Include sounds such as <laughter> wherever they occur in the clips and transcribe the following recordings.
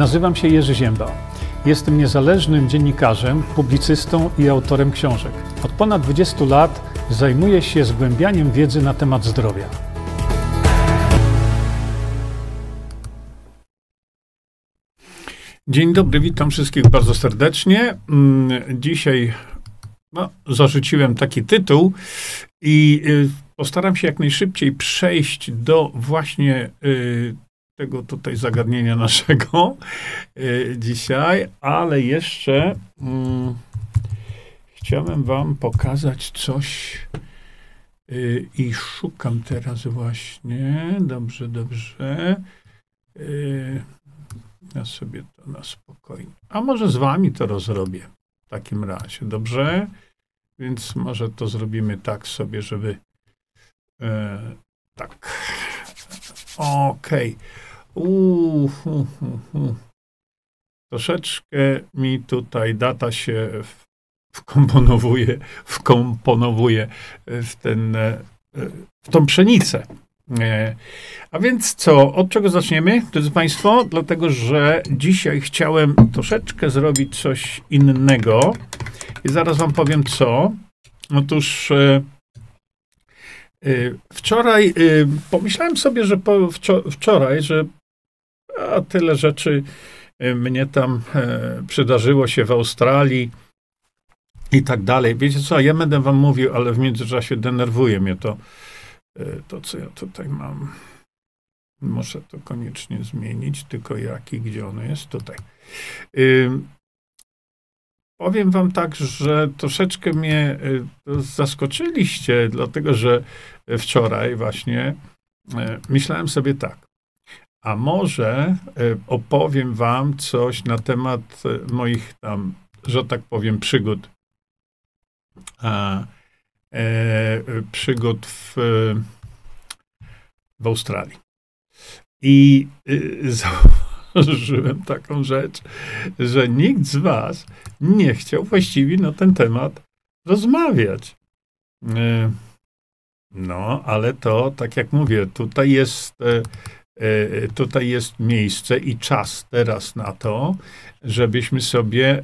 Nazywam się Jerzy Ziemba. Jestem niezależnym dziennikarzem, publicystą i autorem książek. Od ponad 20 lat zajmuję się zgłębianiem wiedzy na temat zdrowia. Dzień dobry, witam wszystkich bardzo serdecznie. Mm, dzisiaj no, zarzuciłem taki tytuł i y, postaram się jak najszybciej przejść do właśnie y, tego tutaj zagadnienia <laughs> naszego y, dzisiaj, ale jeszcze mm, chciałem wam pokazać coś y, i szukam teraz właśnie. Dobrze, dobrze. Y, ja sobie to na spokojnie. A może z wami to rozrobię w takim razie, dobrze? Więc może to zrobimy tak sobie, żeby e, tak. Okej. Okay. Uh, uh, Troszeczkę mi tutaj data się wkomponowuje, wkomponowuje w, ten, w tą pszenicę. A więc co, od czego zaczniemy, drodzy Państwo? Dlatego, że dzisiaj chciałem troszeczkę zrobić coś innego i zaraz Wam powiem co. Otóż e, e, wczoraj e, pomyślałem sobie, że po, wczoraj, że a tyle rzeczy e, mnie tam e, przydarzyło się w Australii i tak dalej. Wiecie co, ja będę wam mówił, ale w międzyczasie denerwuje mnie to, e, to co ja tutaj mam. Muszę to koniecznie zmienić, tylko jaki, gdzie ono jest? Tutaj. Powiem wam tak, że troszeczkę mnie zaskoczyliście, dlatego że wczoraj właśnie myślałem sobie tak. A może e, opowiem wam coś na temat e, moich tam, że tak powiem, przygód. A, e, przygód w, w Australii. I e, <laughs> zauważyłem taką rzecz, że nikt z was nie chciał właściwie na ten temat rozmawiać. E, no, ale to, tak jak mówię, tutaj jest e, E, tutaj jest miejsce i czas teraz na to, żebyśmy sobie e,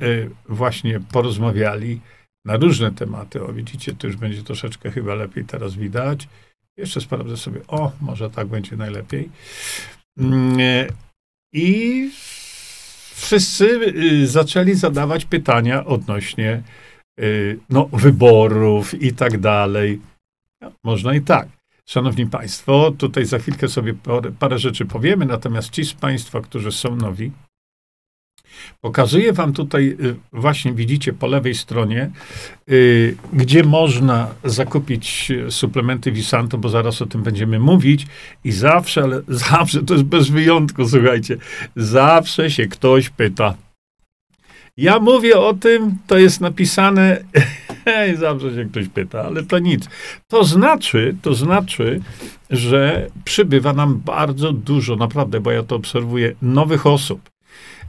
właśnie porozmawiali na różne tematy. O, widzicie, to już będzie troszeczkę chyba lepiej teraz widać. Jeszcze sprawdzę sobie, o, może tak będzie najlepiej. Mm, e, I wszyscy zaczęli zadawać pytania odnośnie no, wyborów i tak dalej. Można i tak. Szanowni Państwo, tutaj za chwilkę sobie parę, rzeczy powiemy, natomiast ci z Państwa, którzy są nowi, Pokazuję Wam tutaj, y, właśnie widzicie po lewej stronie, y, gdzie można zakupić suplementy Visanto, bo zaraz o tym będziemy mówić. I zawsze, ale <laughs> zawsze, to jest bez wyjątku, słuchajcie, zawsze się ktoś pyta. Ja mówię o tym, to jest napisane <laughs> Hej, zawsze się ktoś pyta, ale to nic. To znaczy, to znaczy, że przybywa nam bardzo dużo, naprawdę, bo ja to obserwuję, nowych osób.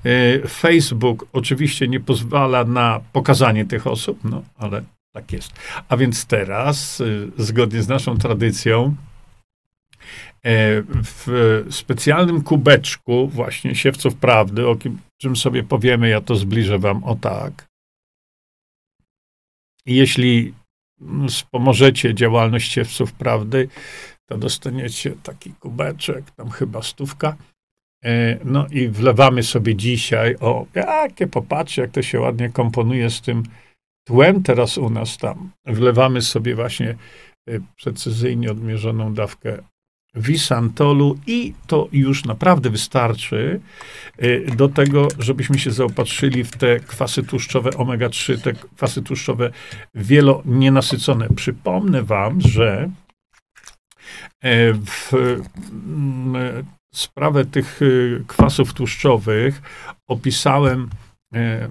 E, Facebook oczywiście nie pozwala na pokazanie tych osób, no ale tak jest. A więc teraz, e, zgodnie z naszą tradycją, e, w specjalnym kubeczku właśnie siewców prawdy, o czym sobie powiemy, ja to zbliżę wam o tak. Jeśli wspomożecie działalność siewców prawdy, to dostaniecie taki kubeczek, tam chyba stówka. E, no i wlewamy sobie dzisiaj, o, jakie popatrzcie, jak to się ładnie komponuje z tym tłem teraz u nas tam. Wlewamy sobie właśnie e, precyzyjnie odmierzoną dawkę Wisantolu i to już naprawdę wystarczy y, do tego, żebyśmy się zaopatrzyli w te kwasy tłuszczowe omega-3, te kwasy tłuszczowe wielonienasycone. Przypomnę wam, że e, w mm, sprawę tych y, kwasów tłuszczowych opisałem e,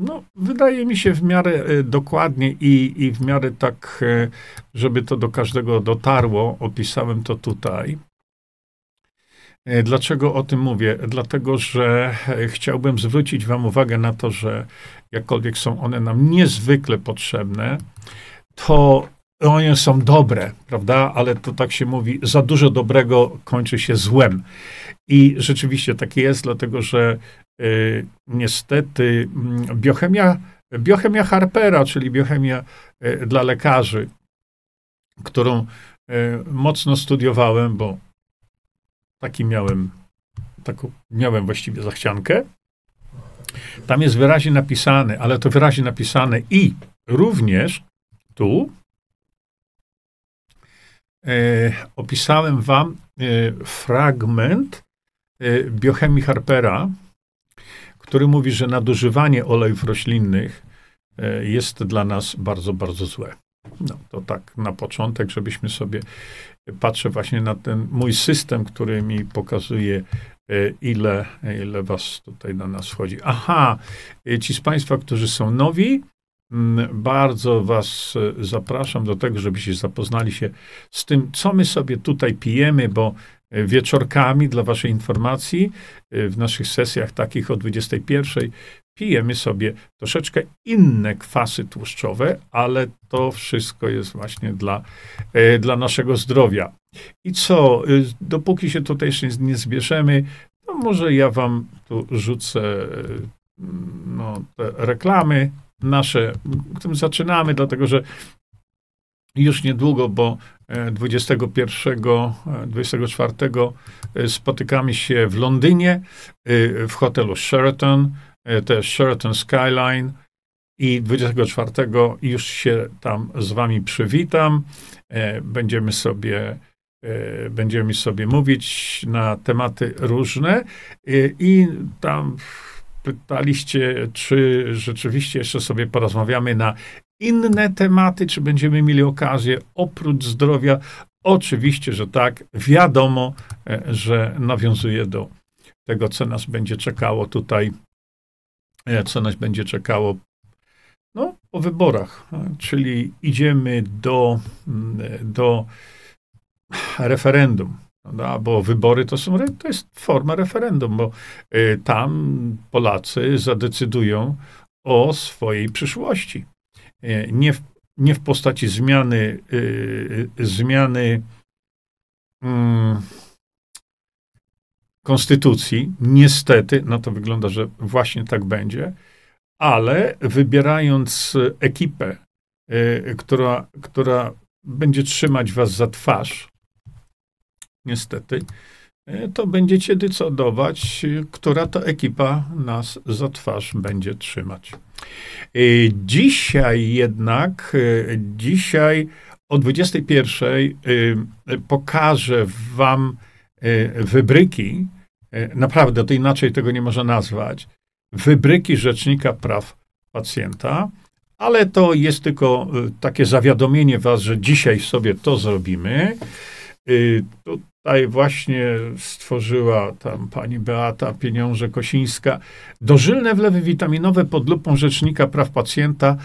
no, wydaje mi się w miarę e, dokładnie i, i w miarę tak, e, żeby to do każdego dotarło. Opisałem to tutaj. E, dlaczego o tym mówię? Dlatego, że chciałbym zwrócić Wam uwagę na to, że jakkolwiek są one nam niezwykle potrzebne, to one są dobre, prawda? Ale to tak się mówi, za dużo dobrego kończy się złem. I rzeczywiście tak jest, dlatego że niestety mm, biochemia, biochemia Harpera, czyli biochemia y, dla lekarzy, którą y, mocno studiowałem, bo taki miałem, taką miałem właściwie zachciankę. Tam jest wyraźnie napisane, ale to wyraźnie napisane i również tu e, opisałem wam e, fragment e, biochemii Harpera, który mówi, że nadużywanie olejów roślinnych e, jest dla nas bardzo, bardzo złe. No, to tak na początek, żebyśmy sobie patrzę właśnie na ten mój system, który mi pokazuje, e, ile, ile was tutaj na nas wchodzi. Aha, e, ci z Państwa, którzy są nowi, mm, bardzo Was zapraszam do tego, żebyście zapoznali się z tym, co my sobie tutaj pijemy, bo wieczorkami, dla Waszej informacji, w naszych sesjach takich o 21 pijemy sobie troszeczkę inne kwasy tłuszczowe, ale to wszystko jest właśnie dla, e, dla naszego zdrowia. I co, e, dopóki się tutaj jeszcze nie zbierzemy, to może ja wam tu rzucę no, reklamy nasze, zaczynamy, dlatego że już niedługo, bo 21, 24 spotykamy się w Londynie w hotelu Sheraton E, też Sheraton Skyline i 24 już się tam z wami przywitam. E, będziemy sobie e, będziemy sobie mówić na tematy różne i tam pytaliście, czy rzeczywiście jeszcze sobie porozmawiamy na inne tematy, czy będziemy mieli okazję oprócz zdrowia. Oczywiście, że tak. Wiadomo, że nawiązuje do tego, co nas będzie czekało tutaj E, co nas będzie czekało no, po wyborach. Czyli idziemy do, mm, do referendum. No, bo wybory to, są, to jest forma referendum, bo e, tam Polacy zadecydują o swojej przyszłości. E, nie w, nie w postaci zmiany, zmiany mm, konstytucji, niestety, no to wygląda, że właśnie tak będzie, ale wybierając ekipę, która, która będzie trzymać was za twarz, niestety, to będziecie decydować, która to ekipa nas za twarz będzie trzymać. Y, dzisiaj jednak, dzisiaj o 21 pokażę wam wybryki, E, naprawdę, to inaczej tego nie można nazwać, wybryki Rzecznika Praw Pacjenta, ale to jest tylko e, takie zawiadomienie was, że dzisiaj sobie to zrobimy. E, tutaj właśnie stworzyła tam pani Beata Pieniąże Kosińska dożylne wlewy witaminowe pod lupą Rzecznika Praw Pacjenta,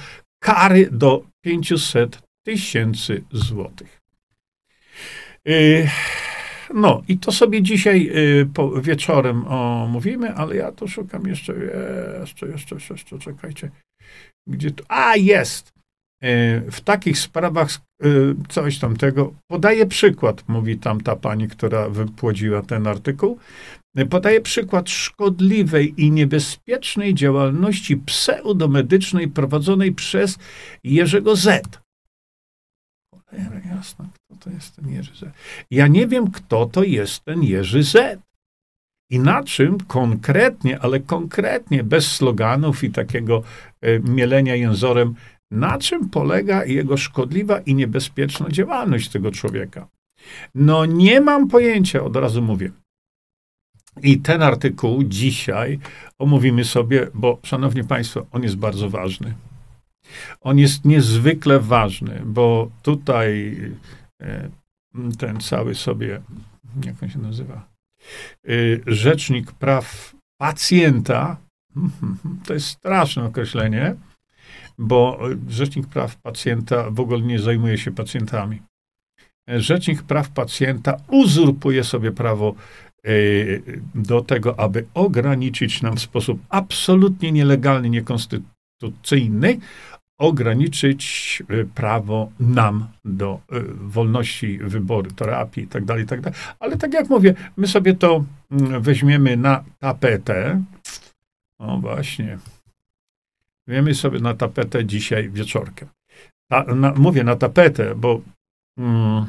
kary do 500 tysięcy złotych. No i to sobie dzisiaj y, po, wieczorem omówimy, ale ja to szukam jeszcze, jeszcze, jeszcze, jeszcze, czekajcie. Gdzie to? A, jest! Y, w takich sprawach y, coś tamtego. Podaję przykład, mówi tam ta pani, która wypłodziła ten artykuł. Podaje przykład szkodliwej i niebezpiecznej działalności pseudomedycznej prowadzonej przez Jerzego Z. Cholera jasna, kto to jest ten Jerzy Z? Ja nie wiem, kto to jest ten Jerzy Z. I na czym konkretnie, ale konkretnie, bez sloganów i takiego e, mielenia jęzorem, na czym polega jego szkodliwa i niebezpieczna działalność tego człowieka? No nie mam pojęcia, od razu mówię. I ten artykuł dzisiaj omówimy sobie, bo, szanowni państwo, on jest bardzo ważny. On jest niezwykle ważny, bo tutaj e, ten cały sobie, jak on się nazywa, e, rzecznik praw pacjenta, <laughs> to jest straszne określenie, bo rzecznik praw pacjenta w ogóle nie zajmuje się pacjentami. Rzecznik praw pacjenta uzurpuje sobie prawo e, do tego, aby ograniczyć nam w sposób absolutnie nielegalny, niekonstytucyjny ograniczyć y, prawo nam do y, wolności wyboru terapii i tak dalej, tak. Ale tak jak mówię, my sobie to mm, weźmiemy na tapetę. O właśnie. Weźmiemy sobie na tapetę dzisiaj wieczorkiem. Ta, na, mówię na tapetę, bo mm,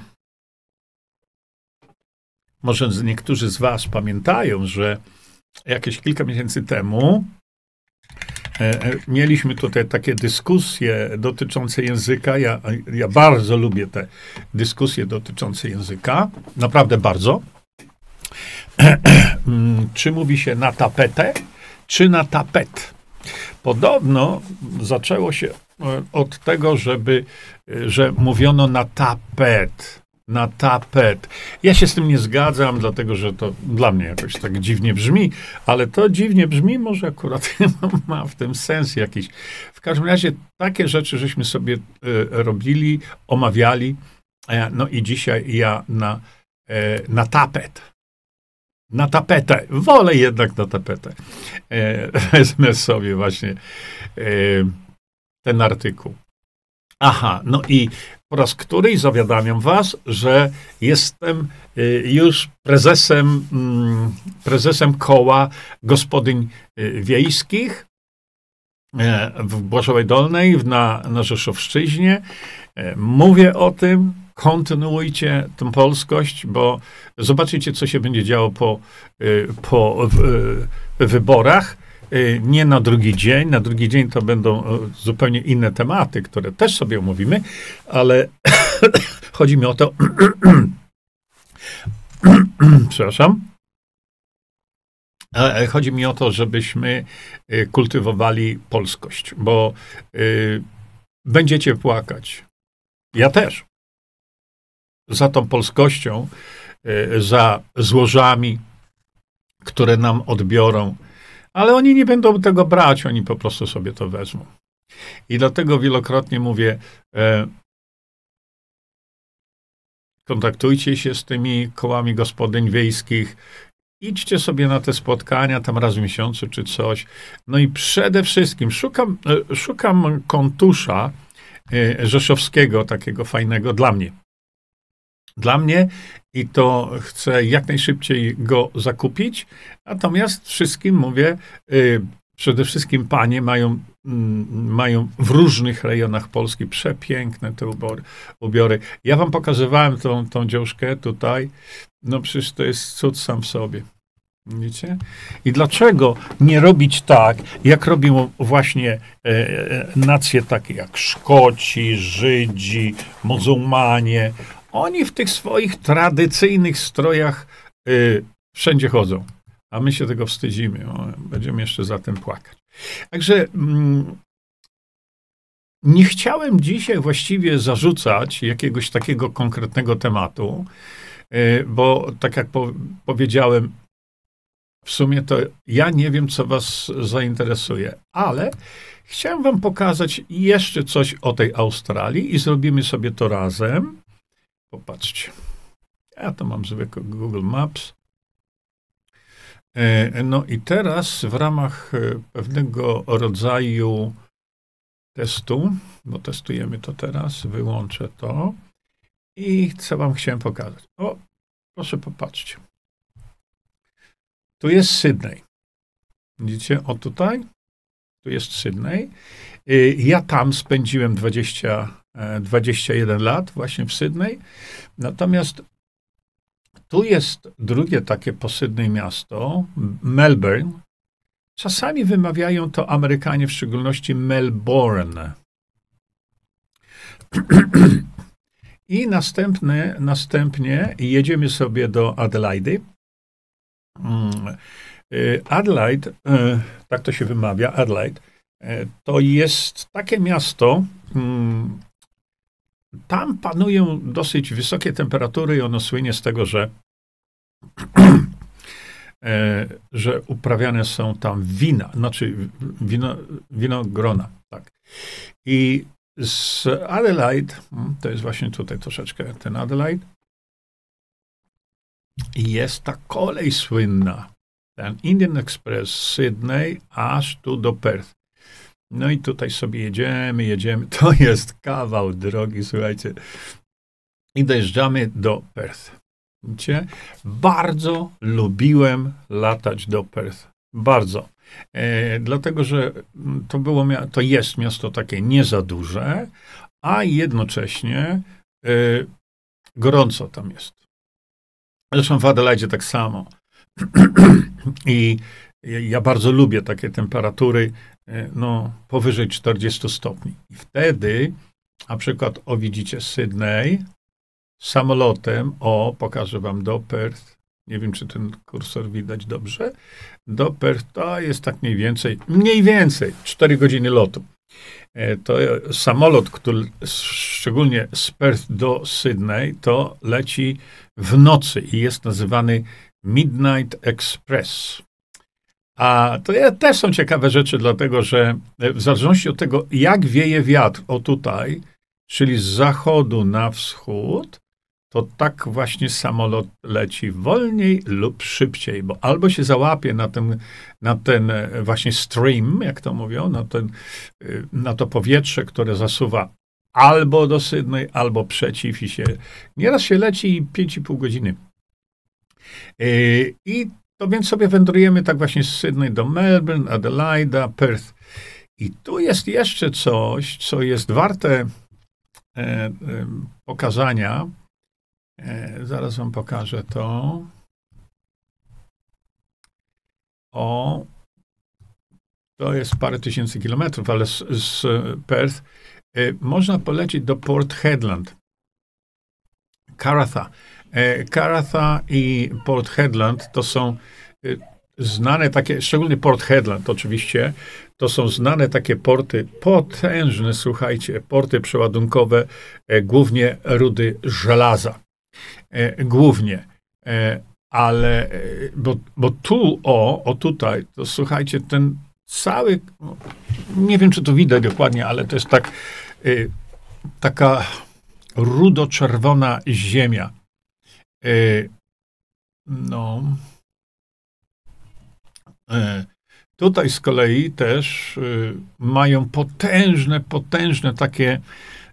może niektórzy z Was pamiętają, że jakieś kilka miesięcy temu e, e, mieliśmy tutaj takie dyskusje dotyczące języka. Ja, ja bardzo lubię te dyskusje dotyczące języka. Naprawdę bardzo. <clears throat> czy mówi się na tapetę, czy na tapet? Podobno zaczęło się e, od tego, żeby, że mówiono na tapet na tapet. Ja się z tym nie zgadzam, dlatego że to dla mnie jakoś tak dziwnie brzmi, ale to dziwnie brzmi, może akurat <laughs> ma w tym sens jakiś. W każdym razie takie rzeczy żeśmy sobie y, robili, omawiali. E, no i dzisiaj ja na, e, na tapet. Na tapetę. Wolę jednak na tapetę. E, <laughs> wezmę sobie właśnie ten artykuł. Aha, no i po raz któryś zawiadamiam was, że jestem y, już prezesem, mm, prezesem koła gospodyń y, wiejskich e, w Błaszowej Dolnej, na, na Rzeszowszczyźnie. E, mówię o tym, kontynuujcie tę polskość, bo zobaczycie, co się będzie działo po, y, po wyborach. Y, nie na drugi dzień. Na drugi dzień to będą zupełnie inne tematy, które też sobie omówimy, ale <coughs> chodzi mi o to. <coughs> Przepraszam. Chodzi mi o to, żebyśmy y, kultywowali polskość, bo y, będziecie płakać. Ja też. Za tą polskością, za złożami, które nam odbiorą, ale oni nie będą tego brać, oni po prostu sobie to wezmą. I dlatego wielokrotnie mówię, e, kontaktujcie się z tymi kołami gospodyń wiejskich, idźcie sobie na te spotkania tam raz w miesiącu czy coś. No i przede wszystkim szukam, e, szukam kontusza e, rzeszowskiego, takiego fajnego dla mnie. Dla mnie i to chcę jak najszybciej go zakupić. Natomiast wszystkim mówię, y, przede wszystkim panie mają, mm, mają w różnych rejonach Polski przepiękne te ubory, ubiory. Ja wam pokazywałem tą, tą dziążkę tutaj. No przecież to jest cud sam w sobie. Widzicie? I dlaczego nie robić tak, jak robią właśnie e, e nacje takie jak Szkoci, Żydzi, muzułmanie, oni w tych swoich tradycyjnych strojach y, wszędzie chodzą, a my się tego wstydzimy. O, będziemy jeszcze za tym płakać. Także mm, nie chciałem dzisiaj właściwie zarzucać jakiegoś takiego konkretnego tematu, y, bo tak jak po, powiedziałem, w sumie to ja nie wiem, co Was zainteresuje, ale chciałem Wam pokazać jeszcze coś o tej Australii i zrobimy sobie to razem. Popatrzcie. Ja to mam zwykły Google Maps. E, no i teraz w ramach e, pewnego rodzaju testu, bo testujemy to teraz, wyłączę to i co wam chciałem pokazać. O, proszę popatrzcie. Tu jest Sydney. Widzicie? O tutaj. Tu jest Sydney. E, ja tam spędziłem 20 21 lat właśnie w Sydney. Natomiast tu jest drugie takie po Sydney miasto, Melbourne. Czasami wymawiają to Amerykanie, w szczególności Melbourne. <clears throat> I następny, następnie jedziemy sobie do Adelaide. Mm, y, Adelaide, y, tak to się wymawia, Adelaide, y, to jest takie miasto, mm, tam panują dosyć wysokie temperatury i ono słynie z tego, że, <clears throat> e, że uprawiane są tam wina, znaczy wino, winogrona. Tak. I z Adelaide, hmm, to jest właśnie tutaj troszeczkę ten Adelaide, jest ta kolej słynna, ten Indian Express z Sydney aż tu do Perth. No i tutaj sobie jedziemy, jedziemy. <laughs> To jest kawał drogi, słuchajcie. I dojeżdżamy do Perth. Widzicie? Bardzo lubiłem latać do Perth. Bardzo. E, dlatego, że to, było, to jest miasto takie nie za duże, a jednocześnie e, gorąco tam jest. Zresztą w Adelaide tak samo. <clears throat> I ja bardzo lubię takie temperatury, e, no, powyżej 40 stopni. I wtedy, na przykład, o widzicie Sydney, samolotem, o, pokażę wam do Perth, nie wiem, czy ten kursor widać dobrze, do Perth to jest tak mniej więcej, mniej więcej 4 godziny lotu. E, to samolot, który szczególnie z Perth do Sydney, to leci w nocy i jest nazywany Midnight Express. A to też są ciekawe rzeczy, dlatego że w zależności od tego, jak wieje wiatr, o tutaj, czyli z zachodu na wschód, to tak właśnie samolot leci wolniej lub szybciej, bo albo się załapie na ten, na ten e, właśnie stream, jak to mówią, na, ten, e, na to powietrze, które zasuwa albo do Sydney, albo przeciw i się, nieraz się leci 5,5 godziny. E, I to więc sobie wędrujemy tak właśnie z Sydney do Melbourne, Adelaida, Perth. I tu jest jeszcze coś, co jest warte pokazania, E, zaraz wam pokażę to. O, to jest parę tysięcy kilometrów, ale z, z Perth e, można polecieć do Port Hedland. Karatha. E, Karatha i Port Hedland to są znane takie, szczególnie Port Hedland oczywiście, to są znane takie porty potężne, słuchajcie, porty przeładunkowe, głównie rudy żelaza. E, głównie. E, ale, e, bo, bo tu, o, o tutaj, to słuchajcie, ten cały, nie wiem, czy to widać dokładnie, ale to jest tak, taka rudo-czerwona ziemia. No. Tutaj z kolei też mają potężne, potężne takie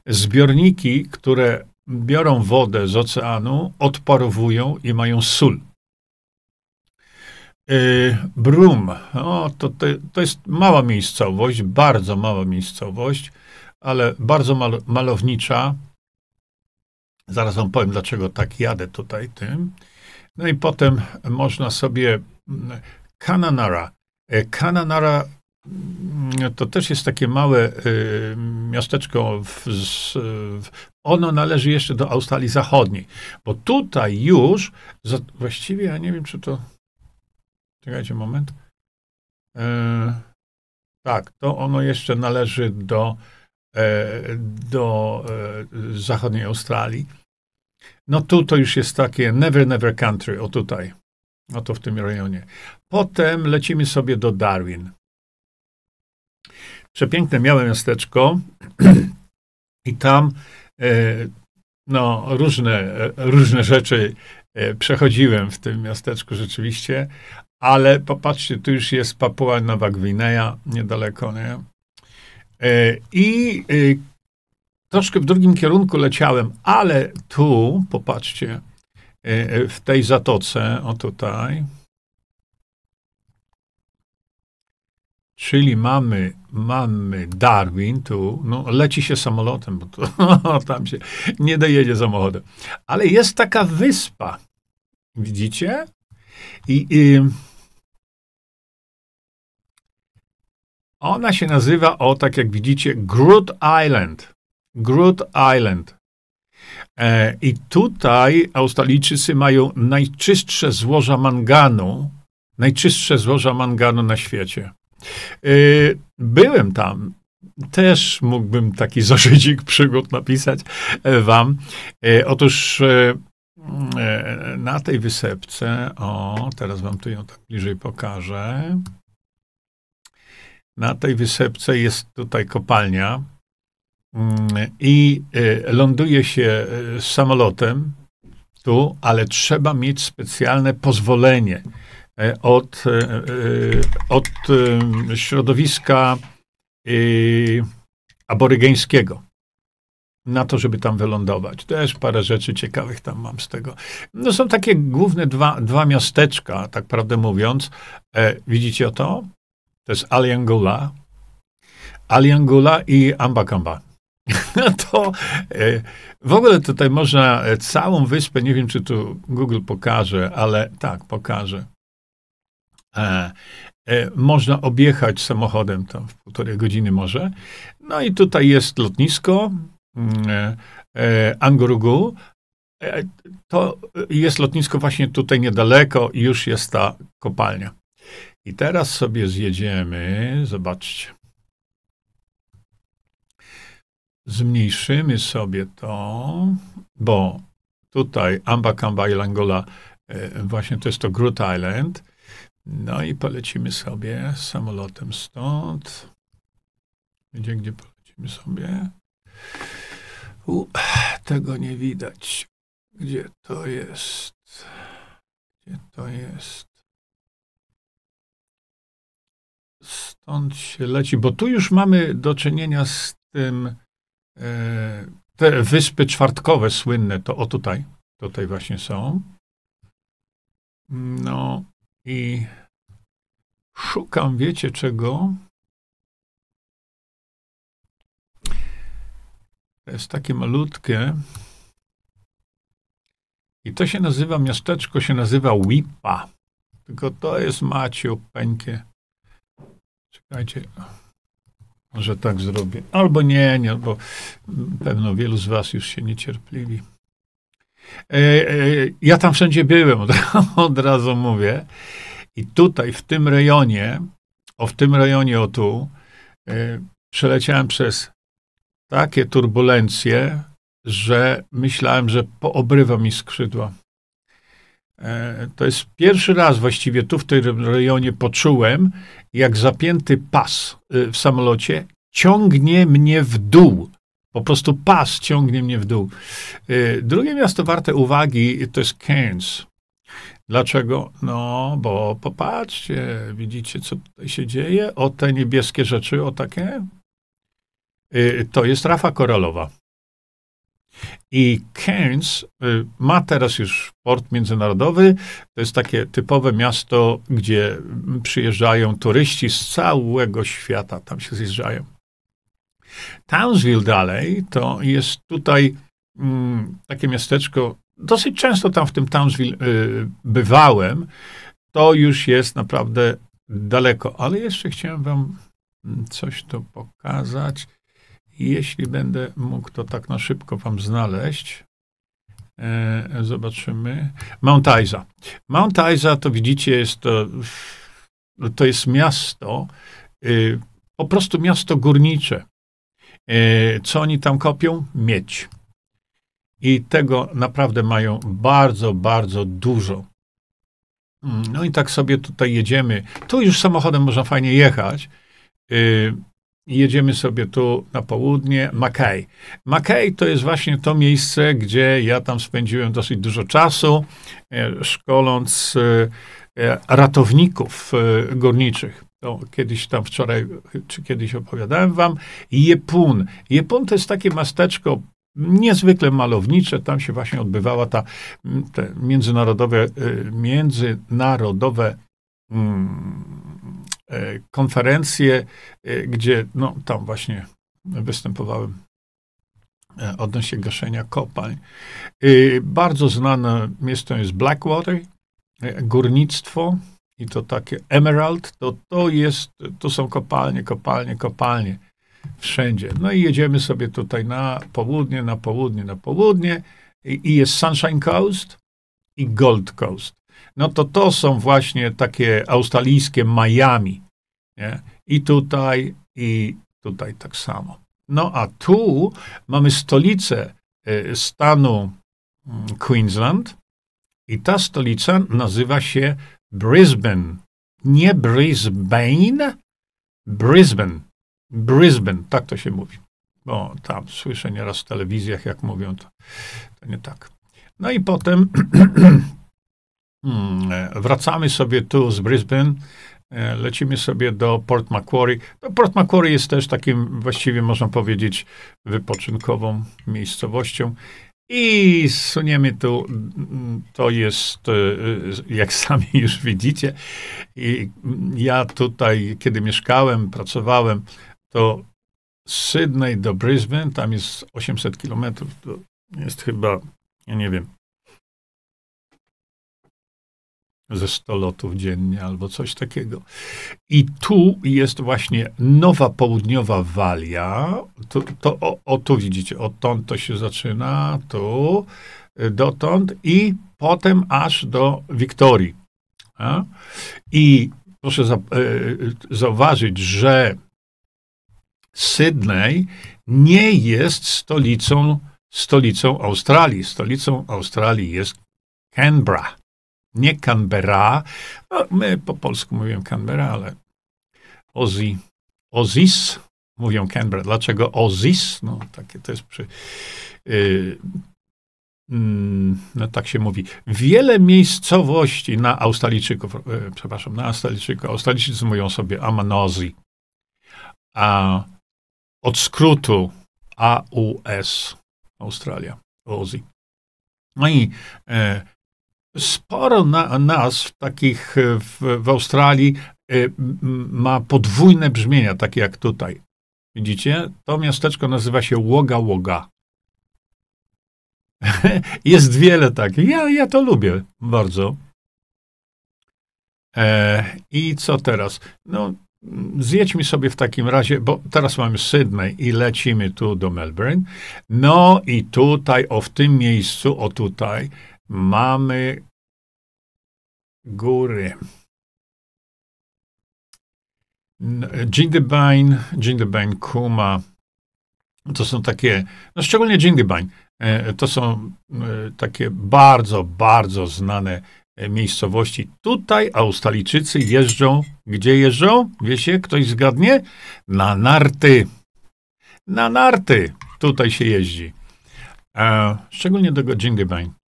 zbiorniki, które biorą wodę z oceanu, odparowują i mają sól. Yy, Brum, o, to, to, to jest mała miejscowość, bardzo mała miejscowość, ale bardzo mal, malownicza. Zaraz wam powiem, dlaczego tak jadę tutaj tym. No i potem można sobie Kananara. Mm, Kananara mm, to też jest takie małe y, miasteczko w, w, ono należy jeszcze do Australii Zachodniej, bo tutaj już, właściwie ja nie wiem, czy to, czekajcie moment, e, tak, to ono jeszcze należy do, e, do e, zachodniej Australii. No tu to już jest takie never, never country, o tutaj, oto w tym rejonie. Potem lecimy sobie do Darwin. Przepiękne miałe miasteczko <clears throat> i tam E, no, różne, różne rzeczy e, przechodziłem w tym miasteczku rzeczywiście, ale popatrzcie, tu już jest Papua Nowa Gwinea, niedaleko, nie? E, I troszkę w drugim kierunku leciałem, ale tu, popatrzcie, w tej zatoce, o tutaj, Czyli mamy, mamy Darwin tu, no leci się samolotem, bo to, <laughs> tam się nie dojedzie samochodem. Ale jest taka wyspa, widzicie? I, i ona się nazywa, o tak jak widzicie, Groot Island. Groot Island. E, I tutaj Australijczycy mają najczystsze złoża manganu, najczystsze złoża manganu na świecie. Y, byłem tam. Też mógłbym taki zeszycik przygód napisać e, wam. E, otóż e, na tej wysepce, o, teraz wam tu ją tak bliżej pokażę. Na tej wysepce jest tutaj kopalnia mm, i ląduje się samolotem tu, ale trzeba mieć specjalne pozwolenie E, od, e, e, od środowiska yy, aborygeńskiego na to, żeby tam wylądować. Też parę rzeczy ciekawych tam mam z tego. No są takie główne dwa, dwa miasteczka, tak prawdę mówiąc. Widzicie to? To jest Aliangula. Aliangula i Ambakamba. <laughs> to e, w ogóle tutaj można całą wyspę, nie wiem czy tu Google pokaże, ale tak, pokaże. E, e, można objechać samochodem tam w półtorej godziny może. No i tutaj jest lotnisko mm, e, e, Angurugu. E, to jest lotnisko właśnie tutaj niedaleko i już jest ta kopalnia. I teraz sobie zjedziemy, zobaczcie. Zmniejszymy sobie to, bo tutaj Ambakamba i Langola, e, właśnie to jest to Groot Island. No i polecimy sobie samolotem stąd. Gdzie, gdzie polecimy sobie? U, tego nie widać. Gdzie to jest? Gdzie to jest? Stąd się leci, bo tu już mamy do czynienia z tym, e, te wyspy czwartkowe słynne, to o tutaj, tutaj właśnie są. No i szukam, wiecie czego? To jest takie malutkie. I to się nazywa, miasteczko się nazywa Wipa. Tylko to jest Maciu, peńkie. Czekajcie, może tak zrobię. Albo nie, nie, bo pewno wielu z was już się niecierpliwi. E, e, ja tam wszędzie byłem, od, od razu mówię. I tutaj, w tym rejonie, o w tym rejonie o tu, e, przeleciałem przez takie turbulencje, że myślałem, że poobrywa mi skrzydła. To jest pierwszy raz właściwie tu w tym rejonie poczułem, jak zapięty pas w samolocie ciągnie mnie w dół. Po prostu pas ciągnie mnie w dół. Y, drugie miasto warte uwagi to jest Cairns. Dlaczego? No, bo popatrzcie, widzicie, co tutaj się dzieje? O te niebieskie rzeczy, o takie. Y, to jest rafa koralowa. I Cairns y, ma teraz już port międzynarodowy. To jest takie typowe miasto, gdzie przyjeżdżają turyści z całego świata, tam się zjeżdżają. Townsville dalej to jest tutaj mm, takie miasteczko, dosyć często tam w tym Townsville y, bywałem. To już jest naprawdę daleko, ale jeszcze chciałem wam mm, coś tu pokazać. Jeśli będę mógł to tak na szybko wam znaleźć. E, zobaczymy. Mount Isa. Mount Isa to widzicie, jest to, to jest miasto, y, po prostu miasto górnicze. E, co oni tam kopią? Miedź. I tego naprawdę mają bardzo, bardzo dużo. Mm, no i tak sobie tutaj jedziemy. Tu już samochodem można fajnie jechać. E, jedziemy sobie tu na południe, Mackay. Mackay to jest właśnie to miejsce, gdzie ja tam spędziłem dosyć dużo czasu, e, szkoląc ratowników górniczych to kiedyś tam wczoraj, czy kiedyś opowiadałem wam, Jepun. Jepun to jest takie miasteczko niezwykle malownicze, tam się właśnie odbywała ta międzynarodowe, międzynarodowe mm, e, konferencje, y, gdzie no, tam właśnie występowałem e, odnośnie gaszenia kopalń. Bardzo znane miejsce jest Blackwater, e, górnictwo, i to takie emerald, to to jest, to są kopalnie, kopalnie, kopalnie. Wszędzie. No i jedziemy sobie tutaj na południe, na południe, na południe i, i jest Sunshine Coast i Gold Coast. No to to są właśnie takie australijskie Miami. Nie? I tutaj, i tutaj tak samo. No a tu mamy stolicę e, stanu mm, Queensland i ta stolica nazywa się Brisbane. Nie Brisbane, Brisbane. Brisbane, tak to się mówi. Bo tam słyszę nieraz w telewizjach, jak mówią, to, to nie tak. No i potem hmm, <clears throat> wracamy sobie tu z Brisbane E, lecimy sobie do Port Macquarie. Port Macquarie jest też takim, właściwie można powiedzieć, wypoczynkową miejscowością. I suniemy tu, to jest, e, jak <laughs> sami już widzicie, i ja tutaj, kiedy mieszkałem, pracowałem, to z Sydney do Brisbane, tam jest 800 kilometrów, jest chyba, ja nie wiem, ze 100 lotów dziennie albo coś takiego. I tu jest właśnie nowa południowa walia. To, to o, o, tu widzicie, odtąd to się zaczyna, tu, y, dotąd i potem aż do Wiktorii. A? I proszę za, y, zauważyć, że Sydney nie jest stolicą, stolicą Australii. Stolicą Australii jest Canberra nie Canberra. No, my po polsku mówimy Canberra, ale Ozzy, Ozis mówią Canberra. Dlaczego Ozis? No, takie to jest przy... Yy, no tak się mówi. Wiele miejscowości na Australijczyków, yy, przepraszam, na Australijczyków, Australijczycy mówią sobie Amanozi, a od skrótu AUS, Australia, Ozzy. No i e, sporo na, nazw takich w, w Australii e, ma podwójne brzmienia, takie jak tutaj. Widzicie? To miasteczko nazywa się Łoga Łoga. <laughs> Jest wiele takich. Ja, ja to lubię bardzo. E, I co teraz? No, zjedźmy sobie w takim razie, bo teraz mamy Sydney i lecimy tu do Melbourne. No i tutaj, o w tym miejscu, o tutaj, mamy góry. Jindabyne, Jindabyne, Kuma, to są takie, no szczególnie Jindabyne, e, to są e, takie bardzo, bardzo znane e, miejscowości. Tutaj Australijczycy jeżdżą, gdzie jeżdżą? Wiecie, ktoś zgadnie? Na narty. Na narty tutaj się jeździ. Szczególnie do Jindabyne.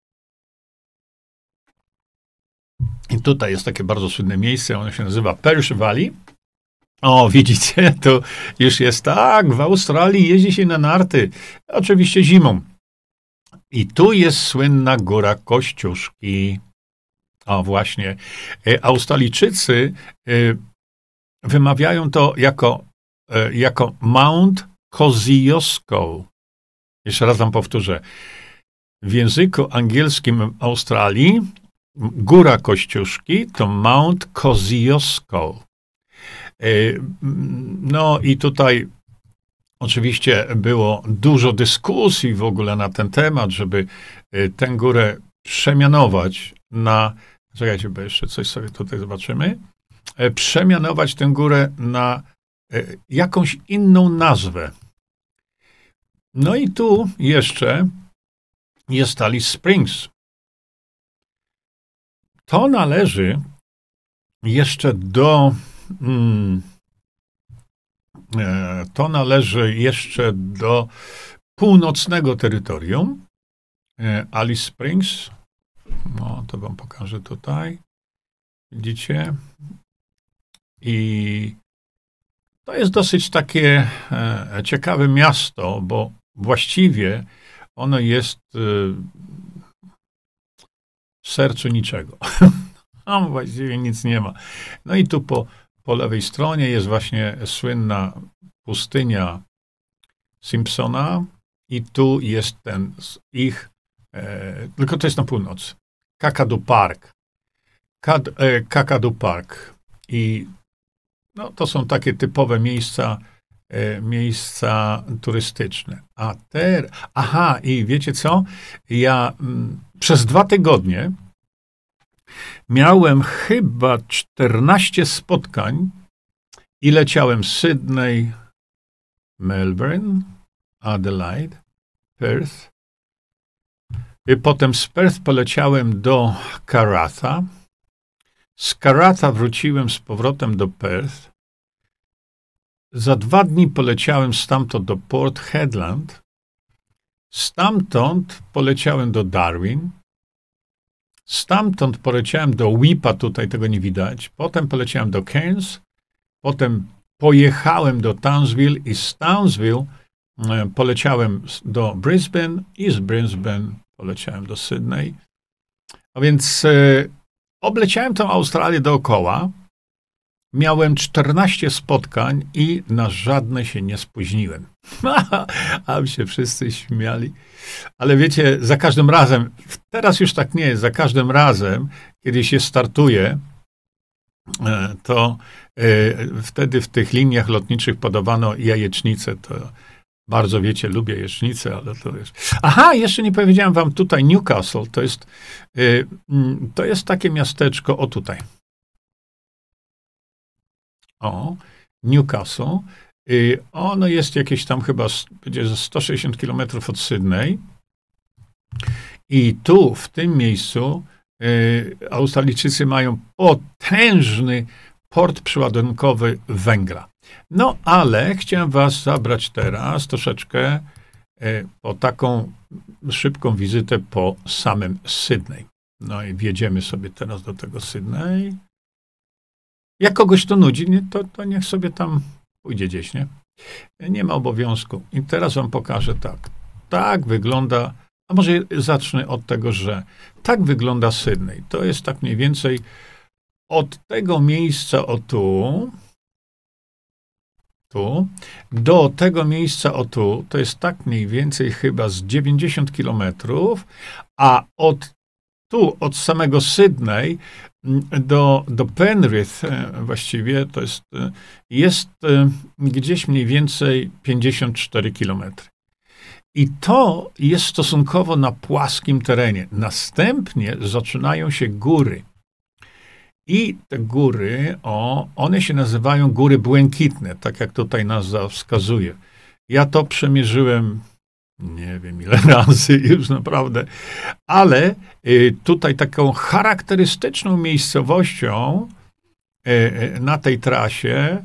I tutaj jest takie bardzo słynne miejsce, ono się nazywa Perch Valley. O, widzicie, <laughs> to już jest tak, w Australii jeździ się na narty, oczywiście zimą. I tu jest słynna góra Kościuszki. O, właśnie. E, Australijczycy e, wymawiają to jako, e, jako Mount Kosciuszko. Jeszcze raz wam powtórzę. W języku angielskim Australii Góra Kościuszki to Mount Kosciuszko. E, no i tutaj oczywiście było dużo dyskusji w ogóle na ten temat, żeby e, tę górę przemianować na, czekajcie, bo jeszcze coś sobie tutaj zobaczymy, e, przemianować tę górę na jakąś inną nazwę. No i tu jeszcze jest Alice Springs. To należy jeszcze do. Mm, e, to należy jeszcze do północnego terytorium. E, Alice Springs. No, to wam pokażę tutaj. Widzicie? I to jest dosyć takie e, ciekawe miasto, bo właściwie ono jest w sercu niczego. <laughs> Tam właściwie nic nie ma. No i tu po, po lewej stronie jest właśnie słynna pustynia Simpsona i tu jest ten ich, e, tylko to jest na północ, Kakadu Park. Kad, e, Kakadu Park. I no, to są takie typowe miejsca, miejsca turystyczne. A ter, aha, i wiecie co? Ja mm, przez dwa tygodnie miałem chyba 14 spotkań i leciałem z Sydney, Melbourne, Adelaide, Perth. I potem z Perth poleciałem do Karatha. Z Karatha wróciłem z powrotem do Perth. Za dwa dni poleciałem stamtąd do Port Hedland. Stamtąd poleciałem do Darwin. Stamtąd poleciałem do Whipa, tutaj tego nie widać. Potem poleciałem do Cairns. Potem pojechałem do Townsville i z Townsville e, poleciałem do Brisbane i z Brisbane poleciałem do Sydney. A więc e, obleciałem tą Australię dookoła. Miałem 14 spotkań i na żadne się nie spóźniłem. <laughs> A się wszyscy śmiali. Ale wiecie, za każdym razem, teraz już tak nie jest, za każdym razem, kiedy się startuje, e, to e, wtedy w tych liniach lotniczych podawano jajecznicę. To bardzo wiecie, lubię jajecznicę, ale to jest. Aha, jeszcze nie powiedziałem wam tutaj Newcastle. To jest, e, to jest takie miasteczko, o tutaj. O, Newcastle. Y, ono jest jakieś tam chyba będzie 160 km od Sydney. I tu, w tym miejscu, y, Australijczycy mają potężny port przyładunkowy węgla. No ale chciałem was zabrać teraz troszeczkę y, po taką szybką wizytę po samym Sydney. No i wjedziemy sobie teraz do tego Sydney. Jak kogoś to nudzi, nie, to, to niech sobie tam pójdzie gdzieś, nie? Nie ma obowiązku. I teraz wam pokażę tak. Tak wygląda, a może zacznę od tego, że tak wygląda Sydney. To jest tak mniej więcej od tego miejsca o tu, tu, do tego miejsca o tu, to jest tak mniej więcej chyba z 90 kilometrów, a od tu, od samego Sydney do, do Penrith e, właściwie to jest, e, jest e, gdzieś mniej więcej 54 kilometry. I to jest stosunkowo na płaskim terenie. Następnie zaczynają się góry. I te góry, o, one się nazywają góry błękitne, tak jak tutaj nazwa wskazuje. Ja to przemierzyłem nie wiem ile <laughs> razy już naprawdę, ale y, tutaj taką charakterystyczną miejscowością y, y, na tej trasie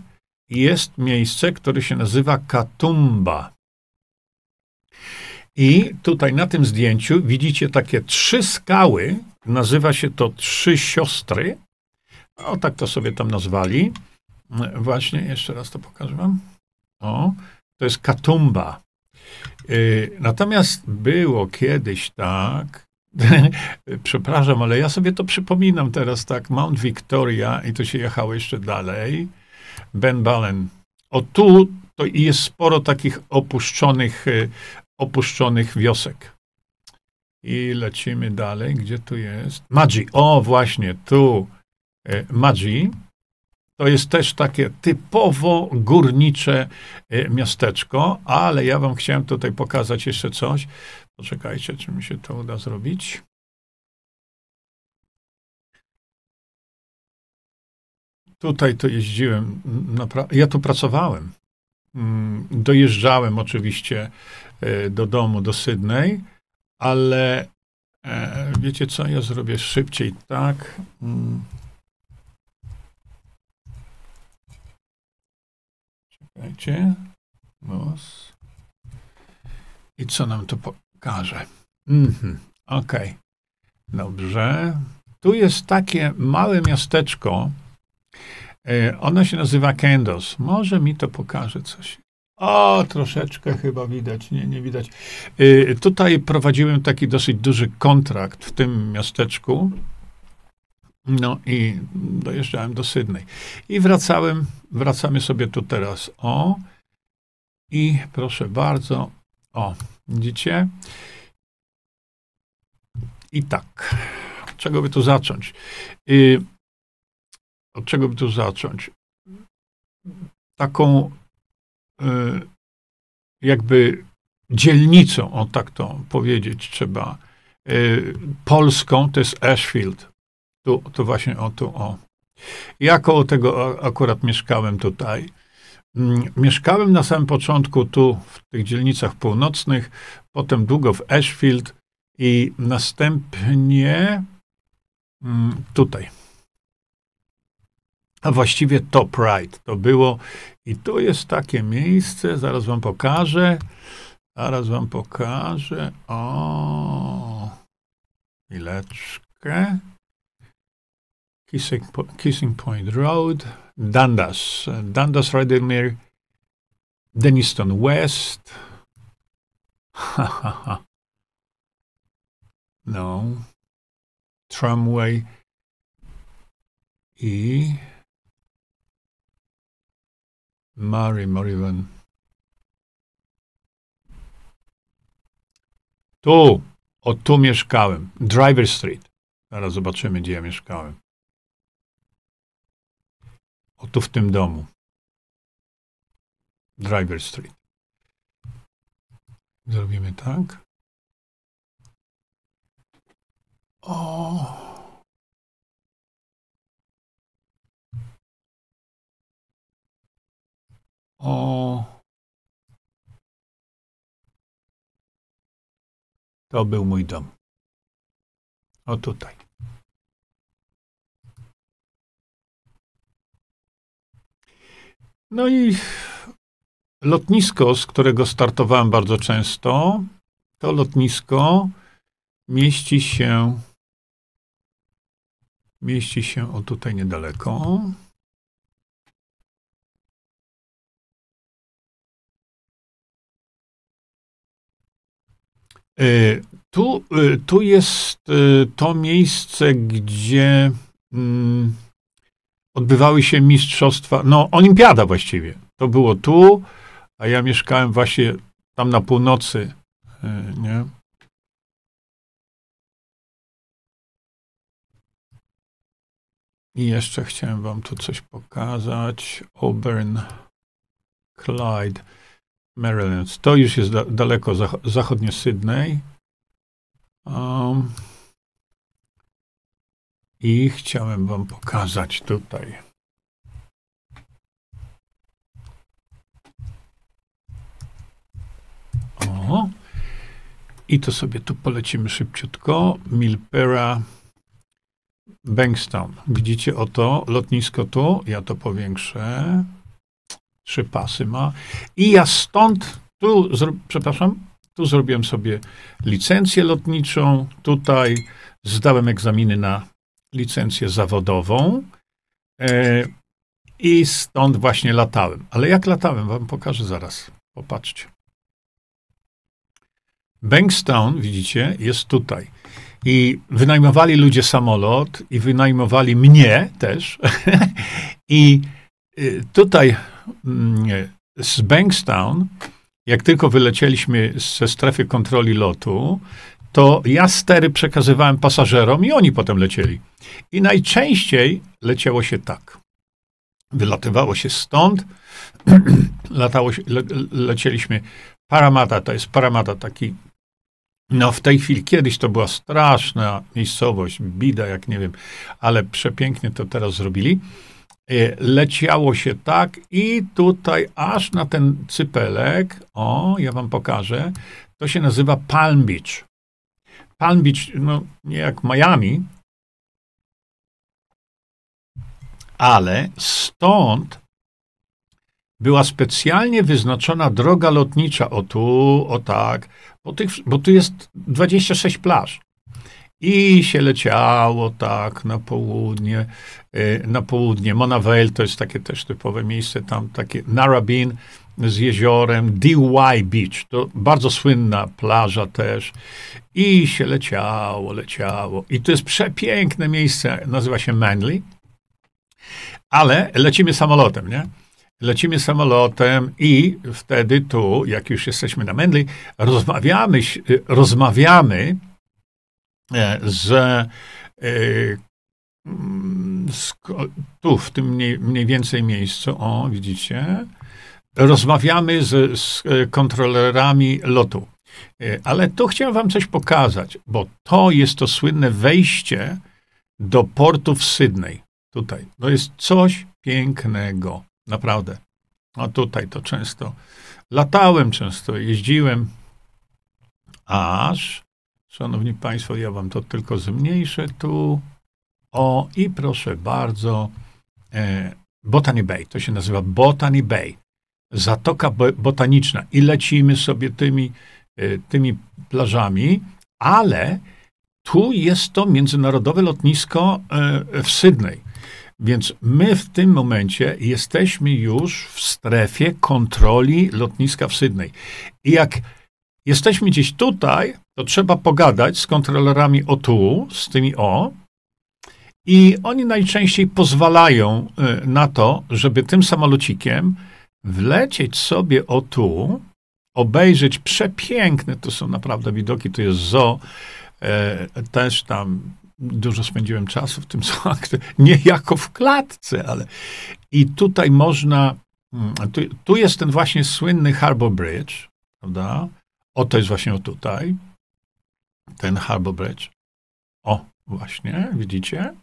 jest miejsce, które się nazywa Katumba. I tutaj na tym zdjęciu widzicie takie trzy skały, nazywa się to Trzy Siostry. O, tak to sobie tam nazwali. Właśnie, jeszcze raz to pokażę wam. O, to jest Katumba. Y, natomiast było kiedyś tak, <laughs> przepraszam, ale ja sobie to przypominam teraz tak, Mount Victoria i to się jechało jeszcze dalej, Ben Balen. O tu to jest sporo takich opuszczonych, y, opuszczonych wiosek. I lecimy dalej, gdzie tu jest? Magi, o właśnie, tu y, Magi. To jest też takie typowo górnicze e, miasteczko, ale ja wam chciałem tutaj pokazać jeszcze coś. Poczekajcie, czy mi się to uda zrobić. Tutaj to jeździłem, ja tu pracowałem. Mm, dojeżdżałem oczywiście e, do domu, do Sydney, ale e, wiecie co, ja zrobię szybciej tak. Czekajcie. Los. I co nam to pokaże? Mhm. Okay. Dobrze. Tu jest takie małe miasteczko. E, ono się nazywa Kendos. Może mi to pokaże coś. O, troszeczkę chyba widać. Nie, nie widać. E, tutaj prowadziłem taki dosyć duży kontrakt w tym miasteczku. No i dojeżdżałem do Sydney. I wracałem, wracamy sobie tu teraz. O, i proszę bardzo, o, widzicie? I tak, od czego by tu zacząć? Y, od czego by tu zacząć? Taką y, jakby dzielnicą, o tak to powiedzieć trzeba, y, polską, to jest Ashfield. Tu, to właśnie o tu, o. Ja koło tego akurat mieszkałem tutaj. Mm, mieszkałem na samym początku tu, w tych dzielnicach północnych, potem długo w Ashfield i następnie mm, tutaj. A właściwie Top Right to było. I tu jest takie miejsce, zaraz wam pokażę. Zaraz wam pokażę. O, chwileczkę. Kissing, Kissing Point Road, Dundas, Dundas, Radomir, Deniston West. <laughs> No. Tramway i Mary Morivan. Tu, o tu mieszkałem. Driver Street. Zaraz zobaczymy, gdzie ja mieszkałem. O tu w tym domu. Driver Street. Zrobimy tak. O. O. To był mój dom. O tutaj. No i lotnisko, z którego startowałem bardzo często, to lotnisko mieści się mieści się o tutaj niedaleko. E, tu, e, tu jest e, to miejsce, gdzie mm, odbywały się mistrzostwa, no olimpiada właściwie. To było tu, a ja mieszkałem właśnie tam na północy, nie? I jeszcze chciałem wam tu coś pokazać. Auburn, Clyde. Maryland. To już jest da daleko zach zachodnie Sydney. Um, I chciałem wam pokazać tutaj. O. I to sobie tu polecimy szybciutko. Milpera, Bankstown. Widzicie oto lotnisko tu. Ja to powiększę trzy pasy ma. I ja stąd, tu, przepraszam, tu zrobiłem sobie licencję lotniczą, tutaj zdałem egzaminy na licencję zawodową e, i stąd właśnie latałem. Ale jak latałem, wam pokażę zaraz. Popatrzcie. Bankstown, widzicie, jest tutaj. I wynajmowali ludzie samolot i wynajmowali mnie też. <laughs> I y, tutaj Mm, z Bankstown, jak tylko wylecieliśmy ze strefy kontroli lotu, to ja stery przekazywałem pasażerom i oni potem lecieli. I najczęściej leciało się tak. Wylatywało się stąd, <clears throat> latało się, le, lecieliśmy Paramata, to jest Paramata taki, no w tej chwili, kiedyś to była straszna miejscowość, bida, jak nie wiem, ale przepięknie to teraz zrobili. E, leciało się tak i tutaj aż na ten cypelek, o, ja wam pokażę, to się nazywa Palm Beach. Palm Beach, no nie jak Miami, ale stąd była specjalnie wyznaczona droga lotnicza, o tu, o tak, bo, tych, bo tu jest 26 plaż. I się leciało tak na południe, y, na południe. Monavale to jest takie też typowe miejsce, tam takie Narrabeen z jeziorem, DY Beach, to bardzo słynna plaża też. I się leciało, leciało. I to jest przepiękne miejsce, nazywa się Manly. Ale lecimy samolotem, nie? Lecimy samolotem i wtedy tu, jak już jesteśmy na Manly, rozmawiamy, rozmawiamy E, że e, mm, tu, w tym mniej, mniej więcej miejscu, o, widzicie, rozmawiamy z, z kontrolerami lotu. E, ale tu chciałem wam coś pokazać, bo to jest to słynne wejście do portu w Sydney. Tutaj. To jest coś pięknego. Naprawdę. A tutaj to często latałem, często jeździłem, aż Szanowni Państwo, ja Wam to tylko zmniejszę tu. O, i proszę bardzo, e, Botany Bay, to się nazywa Botany Bay, Zatoka Botaniczna. I lecimy sobie tymi, e, tymi plażami, ale tu jest to międzynarodowe lotnisko e, w Sydney. Więc my w tym momencie jesteśmy już w strefie kontroli lotniska w Sydney. I jak jesteśmy gdzieś tutaj, to trzeba pogadać z kontrolerami o tu, z tymi o, i oni najczęściej pozwalają y, na to, żeby tym samolocikiem wlecieć sobie o tu, obejrzeć przepiękne, to są naprawdę widoki, to jest zoo, e, też tam dużo spędziłem czasu w tym <laughs> zoo, nie jako w klatce, ale i tutaj można, mm, tu, tu jest ten właśnie słynny Harbor Bridge, prawda? O, to jest właśnie tutaj, ten Harbor Bridge. O, właśnie, widzicie?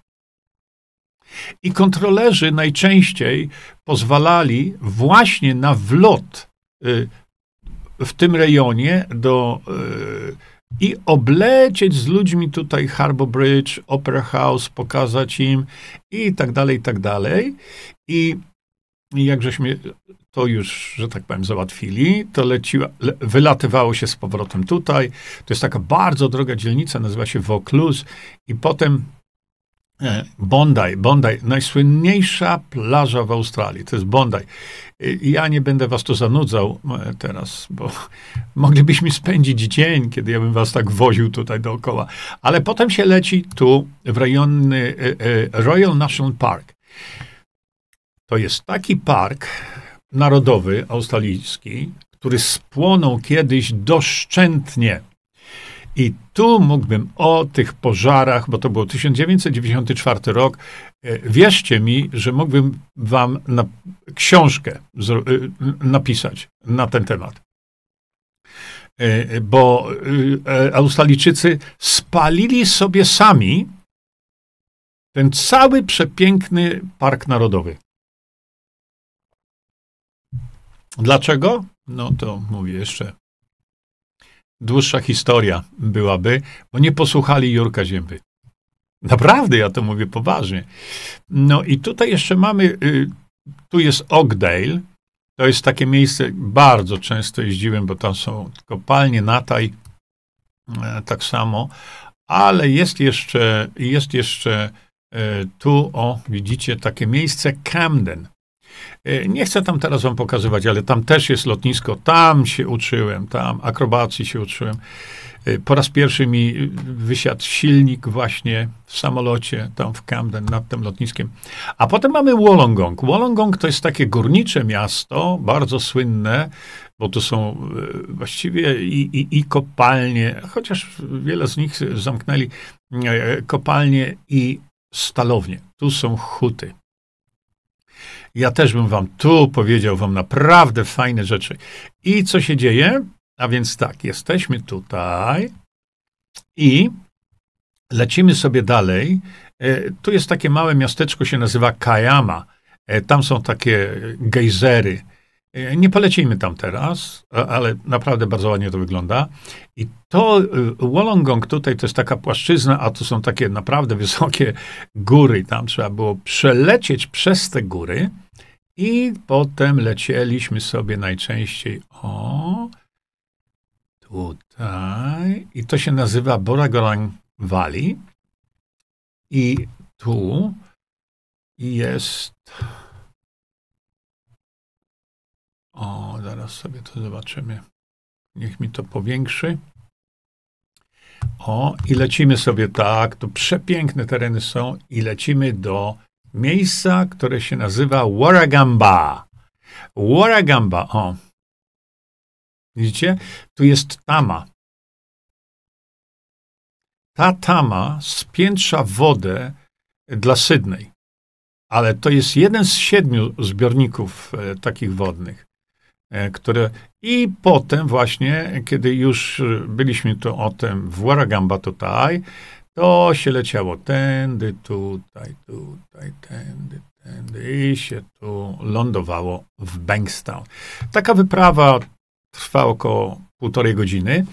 I kontrolerzy najczęściej pozwalali właśnie na wlot y, w tym rejonie do y, i oblecieć z ludźmi tutaj Harbor Bridge, Opera House, pokazać im i tak dalej, i tak dalej. I jak żeśmy to już, że tak powiem, załatwili, to leciła, le, wylatywało się z powrotem tutaj. To jest taka bardzo droga dzielnica, nazywa się Vaucluse i potem Bondi, Bondi, najsłynniejsza plaża w Australii, to jest Bondi. Ja nie będę was tu zanudzał e, teraz, bo <laughs> moglibyśmy spędzić dzień, kiedy ja bym was tak woził tutaj dookoła. Ale potem się leci tu w rejony e, Royal National Park. To jest taki park narodowy australijski, który spłonął kiedyś doszczętnie. I tu mógłbym o tych pożarach, bo to było 1994 rok, e, wierzcie mi, że mógłbym wam na, książkę e, napisać na ten temat. E, bo Australijczycy spalili sobie sami ten cały przepiękny park narodowy. Dlaczego? No to mówię jeszcze dłuższa historia byłaby, bo nie posłuchali Jurka Zięby. Naprawdę, ja to mówię poważnie. No i tutaj jeszcze mamy, y, tu jest Oakdale, to jest takie miejsce, bardzo często jeździłem, bo tam są kopalnie Nataj, e, tak samo, ale jest jeszcze, jest jeszcze e, tu, o, widzicie, takie miejsce Camden. E, nie chcę tam teraz wam pokazywać, ale tam też jest lotnisko, tam się uczyłem, tam akrobacji się uczyłem. E, po raz pierwszy mi wysiadł silnik właśnie w samolocie, tam w Camden, nad tym lotniskiem. A potem mamy Wollongong. Wollongong to jest takie górnicze miasto, bardzo słynne, bo to są e, właściwie i, i, i kopalnie, chociaż wiele z nich zamknęli, kopalnie i stalownie. Tu są huty. Ja też bym wam tu powiedział wam naprawdę fajne rzeczy. I co się dzieje? A więc tak, jesteśmy tutaj i lecimy sobie dalej. E, tu jest takie małe miasteczko, się nazywa Kayama. E, tam są takie gejzery. E, nie polecimy tam teraz, ale naprawdę bardzo ładnie to wygląda. I to Wollongong tutaj to jest taka płaszczyzna, a tu są takie naprawdę wysokie góry. Tam trzeba było przelecieć przez te góry. I potem lecieliśmy sobie najczęściej o tutaj. I to się nazywa Boragorang Valley. I tu jest. O, zaraz sobie to zobaczymy. Niech mi to powiększy. O, i lecimy sobie tak. To przepiękne tereny są, i lecimy do miejsca, które się nazywa Waragamba. Waragamba, o. Widzicie? Tu jest tama. Ta tama spiętrza wodę dla Sydney. Ale to jest jeden z siedmiu zbiorników e, takich wodnych, które. I potem, właśnie, kiedy już byliśmy to o tym w Waragamba tutaj, to się leciało tędy, tutaj, tutaj, tędy, tędy i się tu lądowało w Bankstown. Taka wyprawa trwa około półtorej godziny.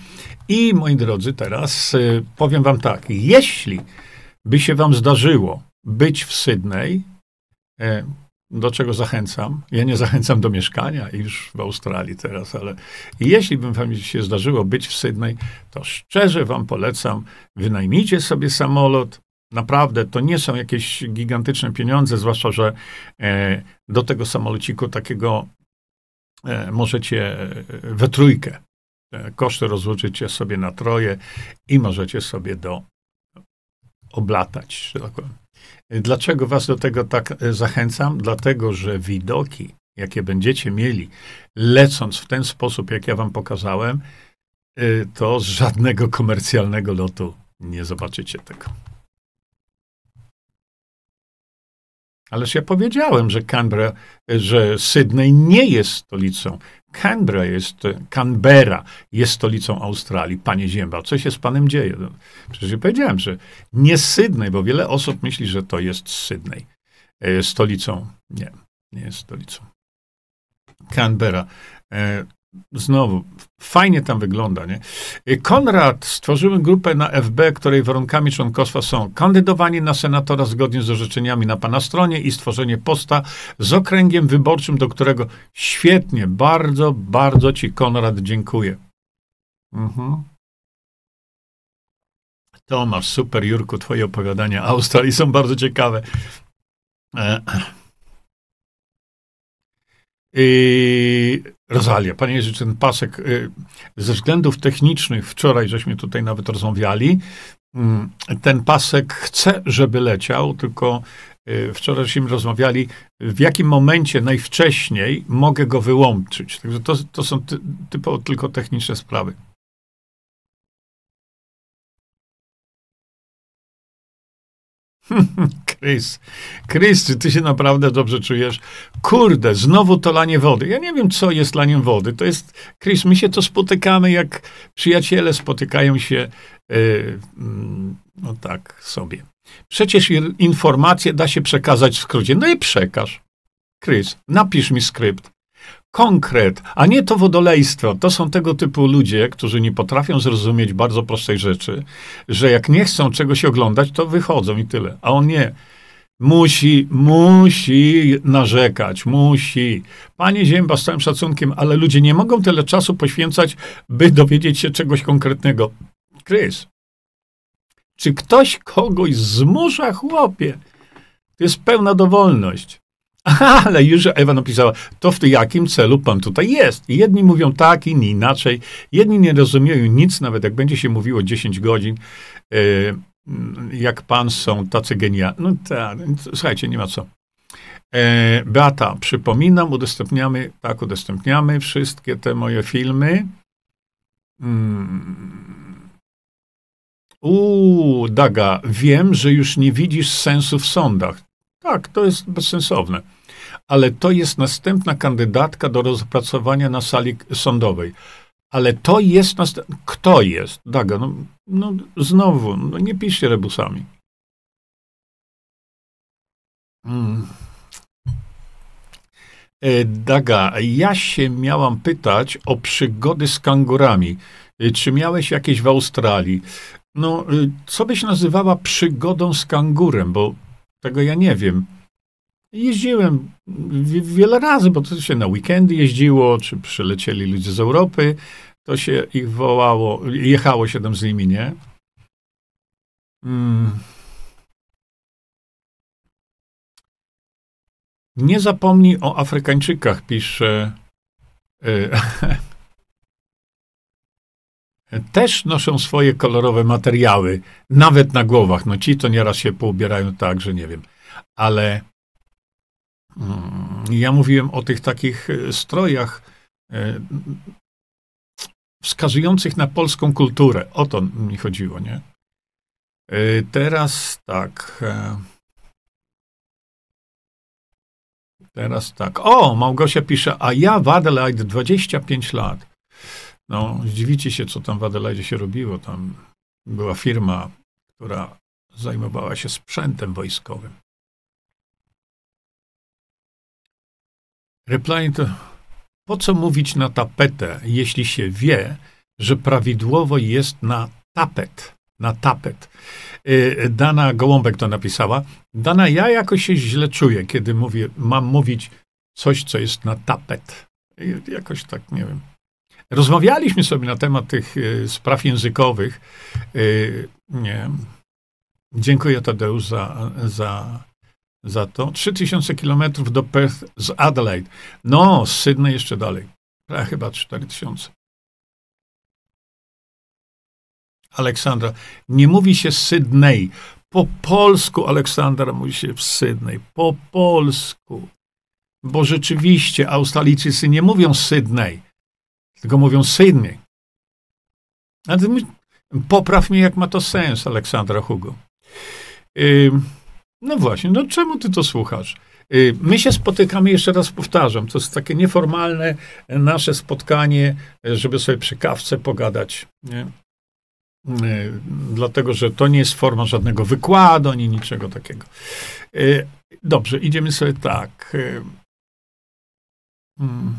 I moi drodzy, teraz y, powiem wam tak, jeśli by się wam zdarzyło być w Sydney, y, do czego zachęcam. Ja nie zachęcam do mieszkania już w Australii teraz, ale jeśli by wam się zdarzyło być w Sydney, to szczerze wam polecam, wynajmijcie sobie samolot. Naprawdę, to nie są jakieś gigantyczne pieniądze, zwłaszcza, że e, do tego samolociku takiego e, możecie e, we trójkę. E, koszty rozłożycie sobie na troje i możecie sobie do oblatać, że tak powiem. Dlaczego was do tego tak e, zachęcam? Dlatego, że widoki, jakie będziecie mieli, lecąc w ten sposób, jak ja wam pokazałem, e, to z żadnego komercjalnego lotu nie zobaczycie tego. Ależ ja powiedziałem, że Canberra, że Sydney nie jest stolicą. Canberra jest, Canberra jest stolicą Australii. Panie Ziemba, co się z panem dzieje? No, przecież ja powiedziałem, że nie Sydney, bo wiele osób myśli, że to jest Sydney. E, stolicą. Nie, nie jest stolicą. Canberra. E, Znowu, fajnie tam wygląda, nie? Konrad, stworzymy grupę na FB, której warunkami członkostwa są kandydowanie na senatora zgodnie z orzeczeniami na pana stronie i stworzenie posta z okręgiem wyborczym, do którego świetnie, bardzo, bardzo ci Konrad dziękuję. Mhm. Tomasz, super Jurku, twoje opowiadania Australii są bardzo ciekawe. E Yy, Rozalia, panie Jerzy, ten pasek, yy, ze względów technicznych, wczoraj żeśmy tutaj nawet rozmawiali, mm, ten pasek chce, żeby leciał, tylko yy, wczoraj żeśmy rozmawiali, w jakim momencie najwcześniej mogę go wyłączyć. Także to, to są ty, typowo tylko techniczne sprawy. <laughs> Chris, Chris, czy ty się naprawdę dobrze czujesz? Kurde, znowu to lanie wody. Ja nie wiem, co jest laniem wody. To jest, Chris, my się to spotykamy, jak przyjaciele spotykają się, yy, no tak sobie. Przecież informacje da się przekazać w skrócie. No i przekaż. Chris, napisz mi skrypt konkret, a nie to wodolejstwo. To są tego typu ludzie, którzy nie potrafią zrozumieć bardzo prostej rzeczy, że jak nie chcą czegoś oglądać, to wychodzą i tyle. A on nie. Musi, musi narzekać, musi. Panie Zięba, z całym szacunkiem, ale ludzie nie mogą tyle czasu poświęcać, by dowiedzieć się czegoś konkretnego. Krys, czy ktoś kogoś zmusza, chłopie? To jest pełna dowolność. <laughs> Ale już Ewa napisała, to w jakim celu pan tutaj jest? I jedni mówią tak, inni inaczej. Jedni nie rozumieją nic, nawet jak będzie się mówiło 10 godzin, e, jak pan są tacy genialni. No tak, słuchajcie, nie ma co. E, Beata, przypominam, udostępniamy, tak, udostępniamy wszystkie te moje filmy. Hmm. Uuu, Daga, wiem, że już nie widzisz sensu w sądach. Tak, to jest bezsensowne. Ale to jest następna kandydatka do rozpracowania na sali sądowej. Ale to jest następna. Kto jest? Daga, no, no znowu, no nie piszcie rebusami. Hmm. E, Daga, ja się miałam pytać o przygody z kangurami. E, czy miałeś jakieś w Australii? No, e, co byś nazywała przygodą z kangurem, bo tego ja nie wiem. Jeździłem wiele razy, bo to się na weekendy jeździło, czy przylecieli ludzie z Europy, to się ich wołało, jechało się tam z nimi, nie? Hmm. Nie zapomnij o Afrykańczykach, pisze. Y, <laughs> też noszą swoje kolorowe materiały, nawet na głowach. No ci to nieraz się poubierają tak, że nie wiem. Ale mm, ja mówiłem o tych takich e, strojach e, wskazujących na polską kulturę. O to mi chodziło, nie? E, teraz tak. Teraz tak. O, Małgosia pisze, a ja w Adelaide 25 lat. No, zdziwicie się, co tam w Adelaide się robiło. Tam była firma, która zajmowała się sprzętem wojskowym. Reply to, po co mówić na tapetę, jeśli się wie, że prawidłowo jest na tapet? na tapet. Y, Dana Gołąbek to napisała. Dana, ja jakoś się źle czuję, kiedy mówię, mam mówić coś, co jest na tapet. I jakoś tak, nie wiem. Rozmawialiśmy sobie na temat tych y, spraw językowych. Y, nie. Dziękuję Tadeusz za, za, za to. 3000 kilometrów do Perth z Adelaide. No, z Sydney jeszcze dalej. A chyba 4000. Aleksandra. Nie mówi się Sydney. Po polsku Aleksandra mówi się w Sydney. Po polsku. Bo rzeczywiście Australijczycy nie mówią Sydney, tylko mówią Sydney. Popraw mnie, jak ma to sens, Aleksandra Hugo. Yy, no właśnie, no czemu ty to słuchasz? Yy, my się spotykamy, jeszcze raz powtarzam, to jest takie nieformalne nasze spotkanie, żeby sobie przy kawce pogadać. Nie? Y, dlatego że to nie jest forma żadnego wykładu, ani niczego takiego. Y, dobrze, idziemy sobie tak. Y, hmm.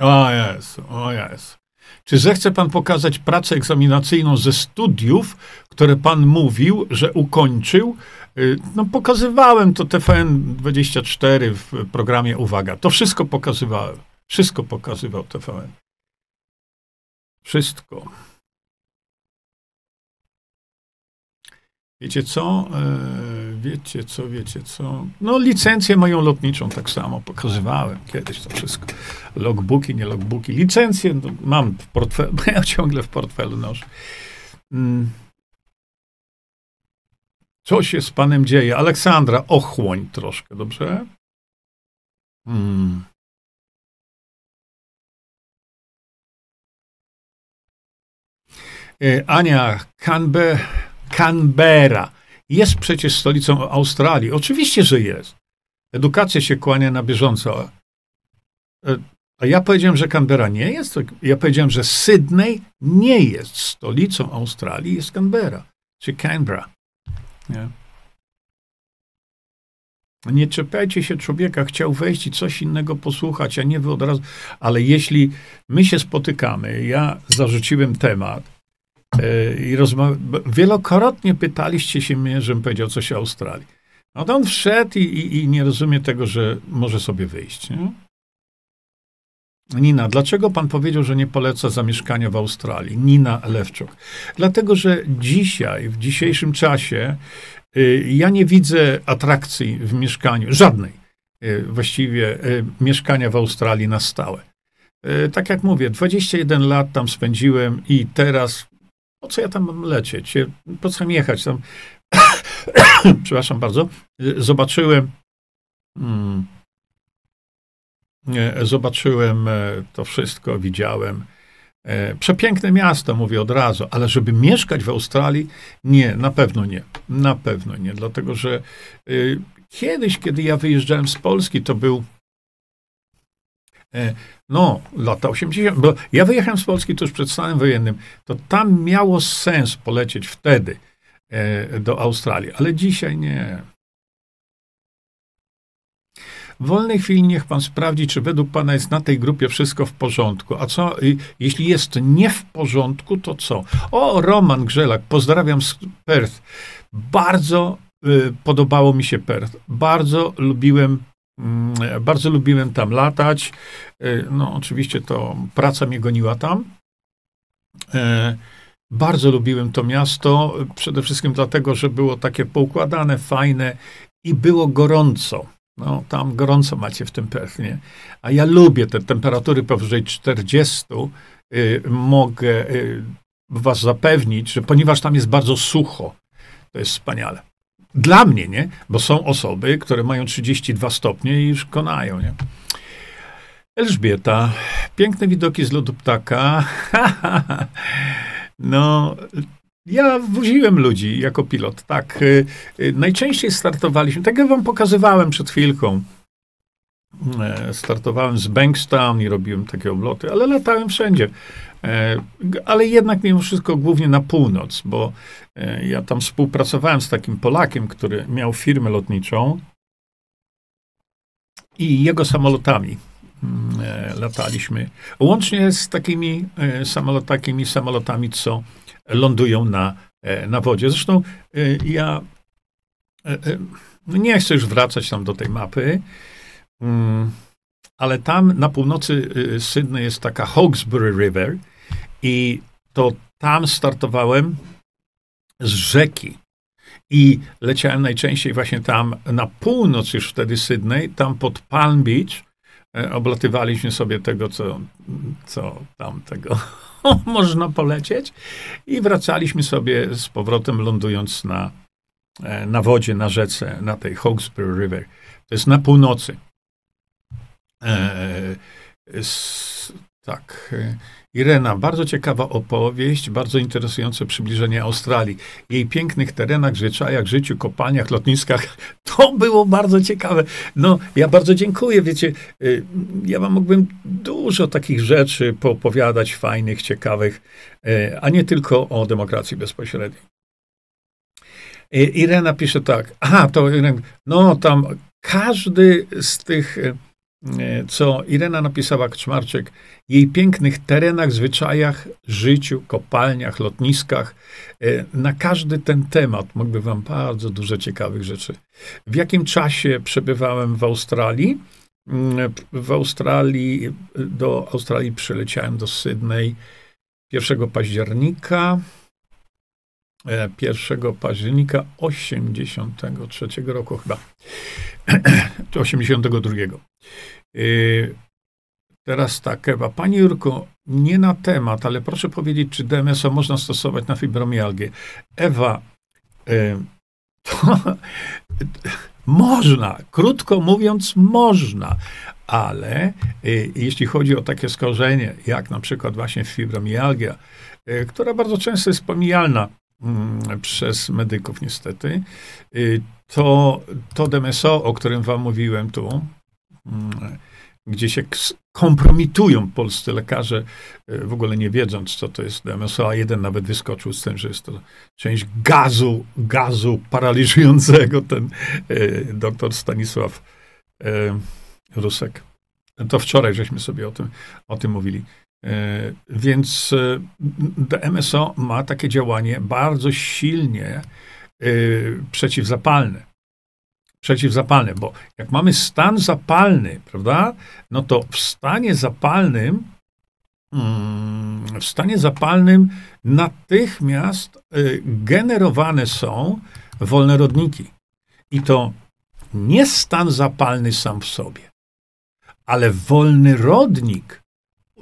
O jest, o jest. Czy zechce pan pokazać pracę egzaminacyjną ze studiów, które pan mówił, że ukończył? No, pokazywałem to TVN24 w programie Uwaga. To wszystko pokazywałem. Wszystko pokazywał TVN. Wszystko. Wiecie co? Wiecie co, wiecie co? No, licencję moją lotniczą tak samo pokazywałem kiedyś to wszystko. Logbooki, nie logbooki. Licencję no, mam w portfelu, ja <laughs> ciągle w portfelu noszę. Mm. Co się z panem dzieje? Aleksandra, ochłoń troszkę, dobrze? Hmm. E, Ania Canbe, Canberra jest przecież stolicą Australii. Oczywiście, że jest. Edukacja się kłania na bieżąco. E, a ja powiedziałem, że Canberra nie jest. Ja powiedziałem, że Sydney nie jest stolicą Australii, jest Canberra, czy Canberra. Nie? Nie czepiajcie się człowieka, chciał wejść i coś innego posłuchać, a nie wy od razu. Ale jeśli my się spotykamy, ja zarzuciłem temat, I rozma- wielokrotnie pytaliście się mnie, żebym powiedział coś o Australii. No to on wszedł i, i, i nie rozumie tego, że może sobie wyjść. Nie? Nina, dlaczego pan powiedział, że nie poleca zamieszkania w Australii? Nina Lewczuk. Dlatego, że dzisiaj, w dzisiejszym czasie, y, ja nie widzę atrakcji w mieszkaniu, żadnej y, właściwie y, mieszkania w Australii na stałe. Tak jak mówię, 21 lat tam spędziłem i teraz po co ja tam mam lecieć? Po co mi jechać tam? <coughs> Przepraszam bardzo. Zobaczyłem, hmm, zobaczyłem e, to wszystko, widziałem. E, przepiękne miasto, mówię od razu, ale żeby mieszkać w Australii, nie, na pewno nie. Na pewno nie, dlatego że e, kiedyś, kiedy ja wyjeżdżałem z Polski, to był no, lata 80, bo ja wyjechałem z Polski tuż przed stanem wojennym, to tam miało sens polecieć wtedy e, do Australii, ale dzisiaj nie. W wolnej chwili niech pan sprawdzi, czy według pana jest na tej grupie wszystko w porządku. A co, jeśli jest nie w porządku, to co? O, Roman Grzelak, pozdrawiam z Perth. Bardzo y, podobało mi się Perth. Bardzo lubiłem bardzo lubiłem tam latać. E, no, oczywiście to praca mnie goniła tam. E, bardzo lubiłem to miasto, przede wszystkim dlatego, że było takie poukładane, fajne i było gorąco. No, tam gorąco macie w tym Perthnie. A ja lubię te temperatury powyżej 40. E, mogę was zapewnić, że ponieważ tam jest bardzo sucho, to jest wspaniale. Dla mnie, nie? Bo są osoby, które mają 32 stopnie i już konają, nie? Elżbieta, piękne widoki z lodu ptaka. <laughs> no, ja woziłem ludzi jako pilot, tak. Y, y, najczęściej startowaliśmy, tak jak wam pokazywałem przed chwilką, e, startowałem z Bankstown i robiłem takie obloty, ale latałem wszędzie. E, ale jednak mimo wszystko głównie na północ, bo ja tam współpracowałem z takim Polakiem, który miał firmę lotniczą i jego samolotami mm, lataliśmy, łącznie z takimi samolot, takimi samolotami, co lądują na, na wodzie. Zresztą ja nie chcę już wracać tam do tej mapy, mm, ale tam na północy Sydney jest taka Hawkesbury River i to tam startowałem z rzeki. I leciałem najczęściej właśnie tam na północ już wtedy Sydney, tam pod Palm Beach. E, oblatywaliśmy sobie tego, co, co tam tego <laughs> można polecieć i wracaliśmy sobie z powrotem lądując na, e, na wodzie, na rzece, na tej Hawkesbury River. To jest na północy. E, s, tak. Irena, bardzo ciekawa opowieść, bardzo interesujące przybliżenie Australii. Jej pięknych terenach, zwyczajach, życiu, kopalniach, lotniskach. <laughs> To było bardzo ciekawe. No, ja bardzo dziękuję. Wiecie, y, ja wam mógłbym dużo takich rzeczy poopowiadać, fajnych, ciekawych, y, a nie tylko o demokracji bezpośredniej. Y, Irena pisze tak. Aha, to no tam każdy z tych co Irena napisała Kczmarczyk, jej pięknych terenach, zwyczajach, życiu, kopalniach, lotniskach. E, na każdy ten temat mógłby wam bardzo dużo ciekawych rzeczy. W jakim czasie przebywałem w Australii? Mm, w Australii, do Australii przyleciałem do Sydney 1 października. 1 e, października 83 roku chyba. <clears throat> 82. Y, teraz tak, Ewa. Pani Jurko, nie na temat, ale proszę powiedzieć, czy DMSO można stosować na fibromialgię. Ewa, y, <laughs> to, można, krótko mówiąc, można, ale y, jeśli chodzi o takie skorzenie, jak na przykład właśnie fibromialgia, która bardzo często jest pomijalna mm, przez medyków niestety, to, to DMSO, o którym wam mówiłem tu, gdzie się kompromitują polscy lekarze, e, w ogóle nie wiedząc, co to jest DMSO, a jeden nawet wyskoczył z tym, że jest to część gazu, gazu paraliżującego, ten e, doktor Stanisław e, Rusek. To wczoraj żeśmy sobie o tym, o tym mówili. Więc DMSO ma takie działanie bardzo silnie przeciwzapalne przeciwzapalne, bo jak mamy stan zapalny, prawda, no to w stanie zapalnym, mm, w stanie zapalnym natychmiast y, generowane są wolne rodniki. I to nie stan zapalny sam w sobie, ale wolny rodnik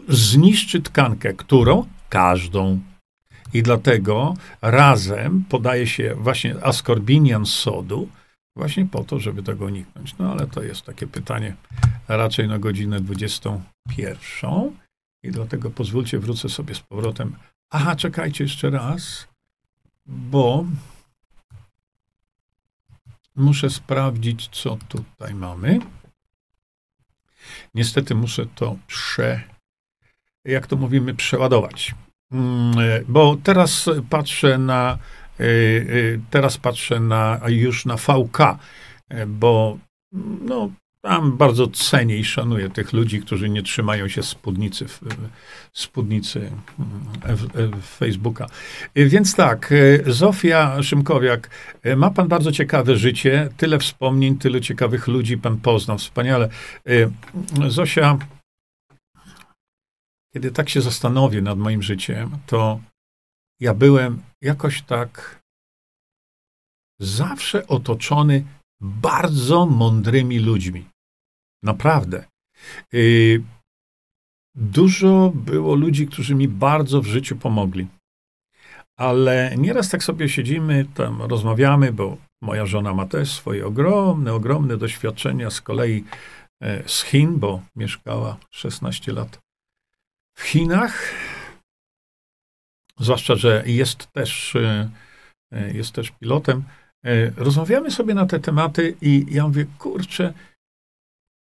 zniszczy tkankę, którą każdą. I dlatego razem podaje się właśnie askorbinian sodu, Właśnie po to, żeby tego uniknąć. No ale to jest takie pytanie raczej na godzinę 21. I dlatego pozwólcie, wrócę sobie z powrotem. Aha, czekajcie jeszcze raz, bo muszę sprawdzić, co tutaj mamy. Niestety muszę to prze, jak to mówimy, przeładować. Mm, bo teraz patrzę na teraz patrzę na, już na VK, y, bo no, tam bardzo cenię i szanuję tych ludzi, którzy nie trzymają się spódnicy, spódnicy Facebooka. Więc tak, Zofia Szymkowiak, ma pan bardzo ciekawe życie, tyle wspomnień, tyle ciekawych ludzi pan poznał, wspaniale. Zosia, kiedy tak się zastanowię nad moim życiem, to ja byłem jakoś tak zawsze otoczony bardzo mądrymi ludźmi. Naprawdę. Y, dużo było ludzi, którzy mi bardzo w życiu pomogli. Ale nieraz tak sobie siedzimy, tam rozmawiamy, bo moja żona ma też swoje ogromne, ogromne doświadczenia z kolei e, z Chin, bo mieszkała 16 lat w Chinach zwłaszcza, że jest też, e, e, jest też pilotem. E, rozmawiamy sobie na te tematy i ja mówię, kurczę,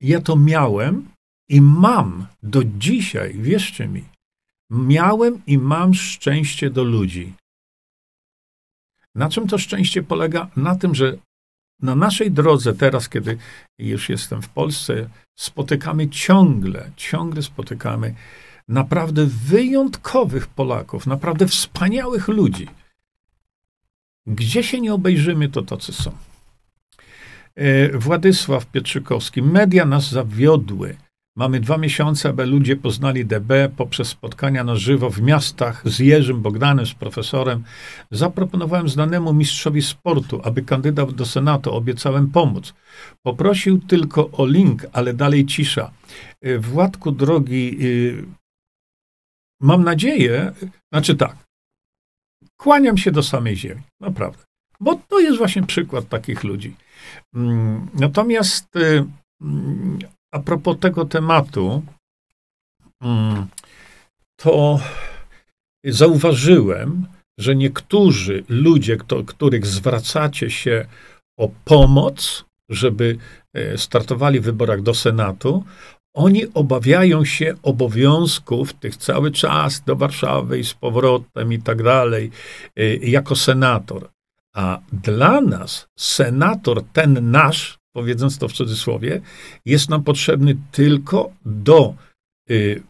ja to miałem i mam do dzisiaj, wierzcie mi, miałem i mam szczęście do ludzi. Na czym to szczęście polega? Na tym, że na naszej drodze, teraz, kiedy już jestem w Polsce, spotykamy ciągle, ciągle spotykamy naprawdę wyjątkowych Polaków, naprawdę wspaniałych ludzi. Gdzie się nie obejrzymy, to tacy są. E, Władysław Pietrzykowski. Media nas zawiodły. Mamy dwa miesiące, aby ludzie poznali DB poprzez spotkania na żywo w miastach z Jerzym Bogdanem, z profesorem. Zaproponowałem znanemu mistrzowi sportu, aby kandydat do Senatu. Obiecałem pomóc. Poprosił tylko o link, ale dalej cisza. E, Władku drogi, e, mam nadzieję, znaczy tak, kłaniam się do samej ziemi, naprawdę. Bo to jest właśnie przykład takich ludzi. Mm, natomiast y, mm, a propos tego tematu, mm, to zauważyłem, że niektórzy ludzie, których zwracacie się o pomoc, żeby e, startowali w wyborach do Senatu, oni obawiają się obowiązków tych cały czas do Warszawy i z powrotem i tak dalej, e, jako senator. A dla nas senator, ten nasz, powiedząc to w cudzysłowie, jest nam potrzebny tylko do, y,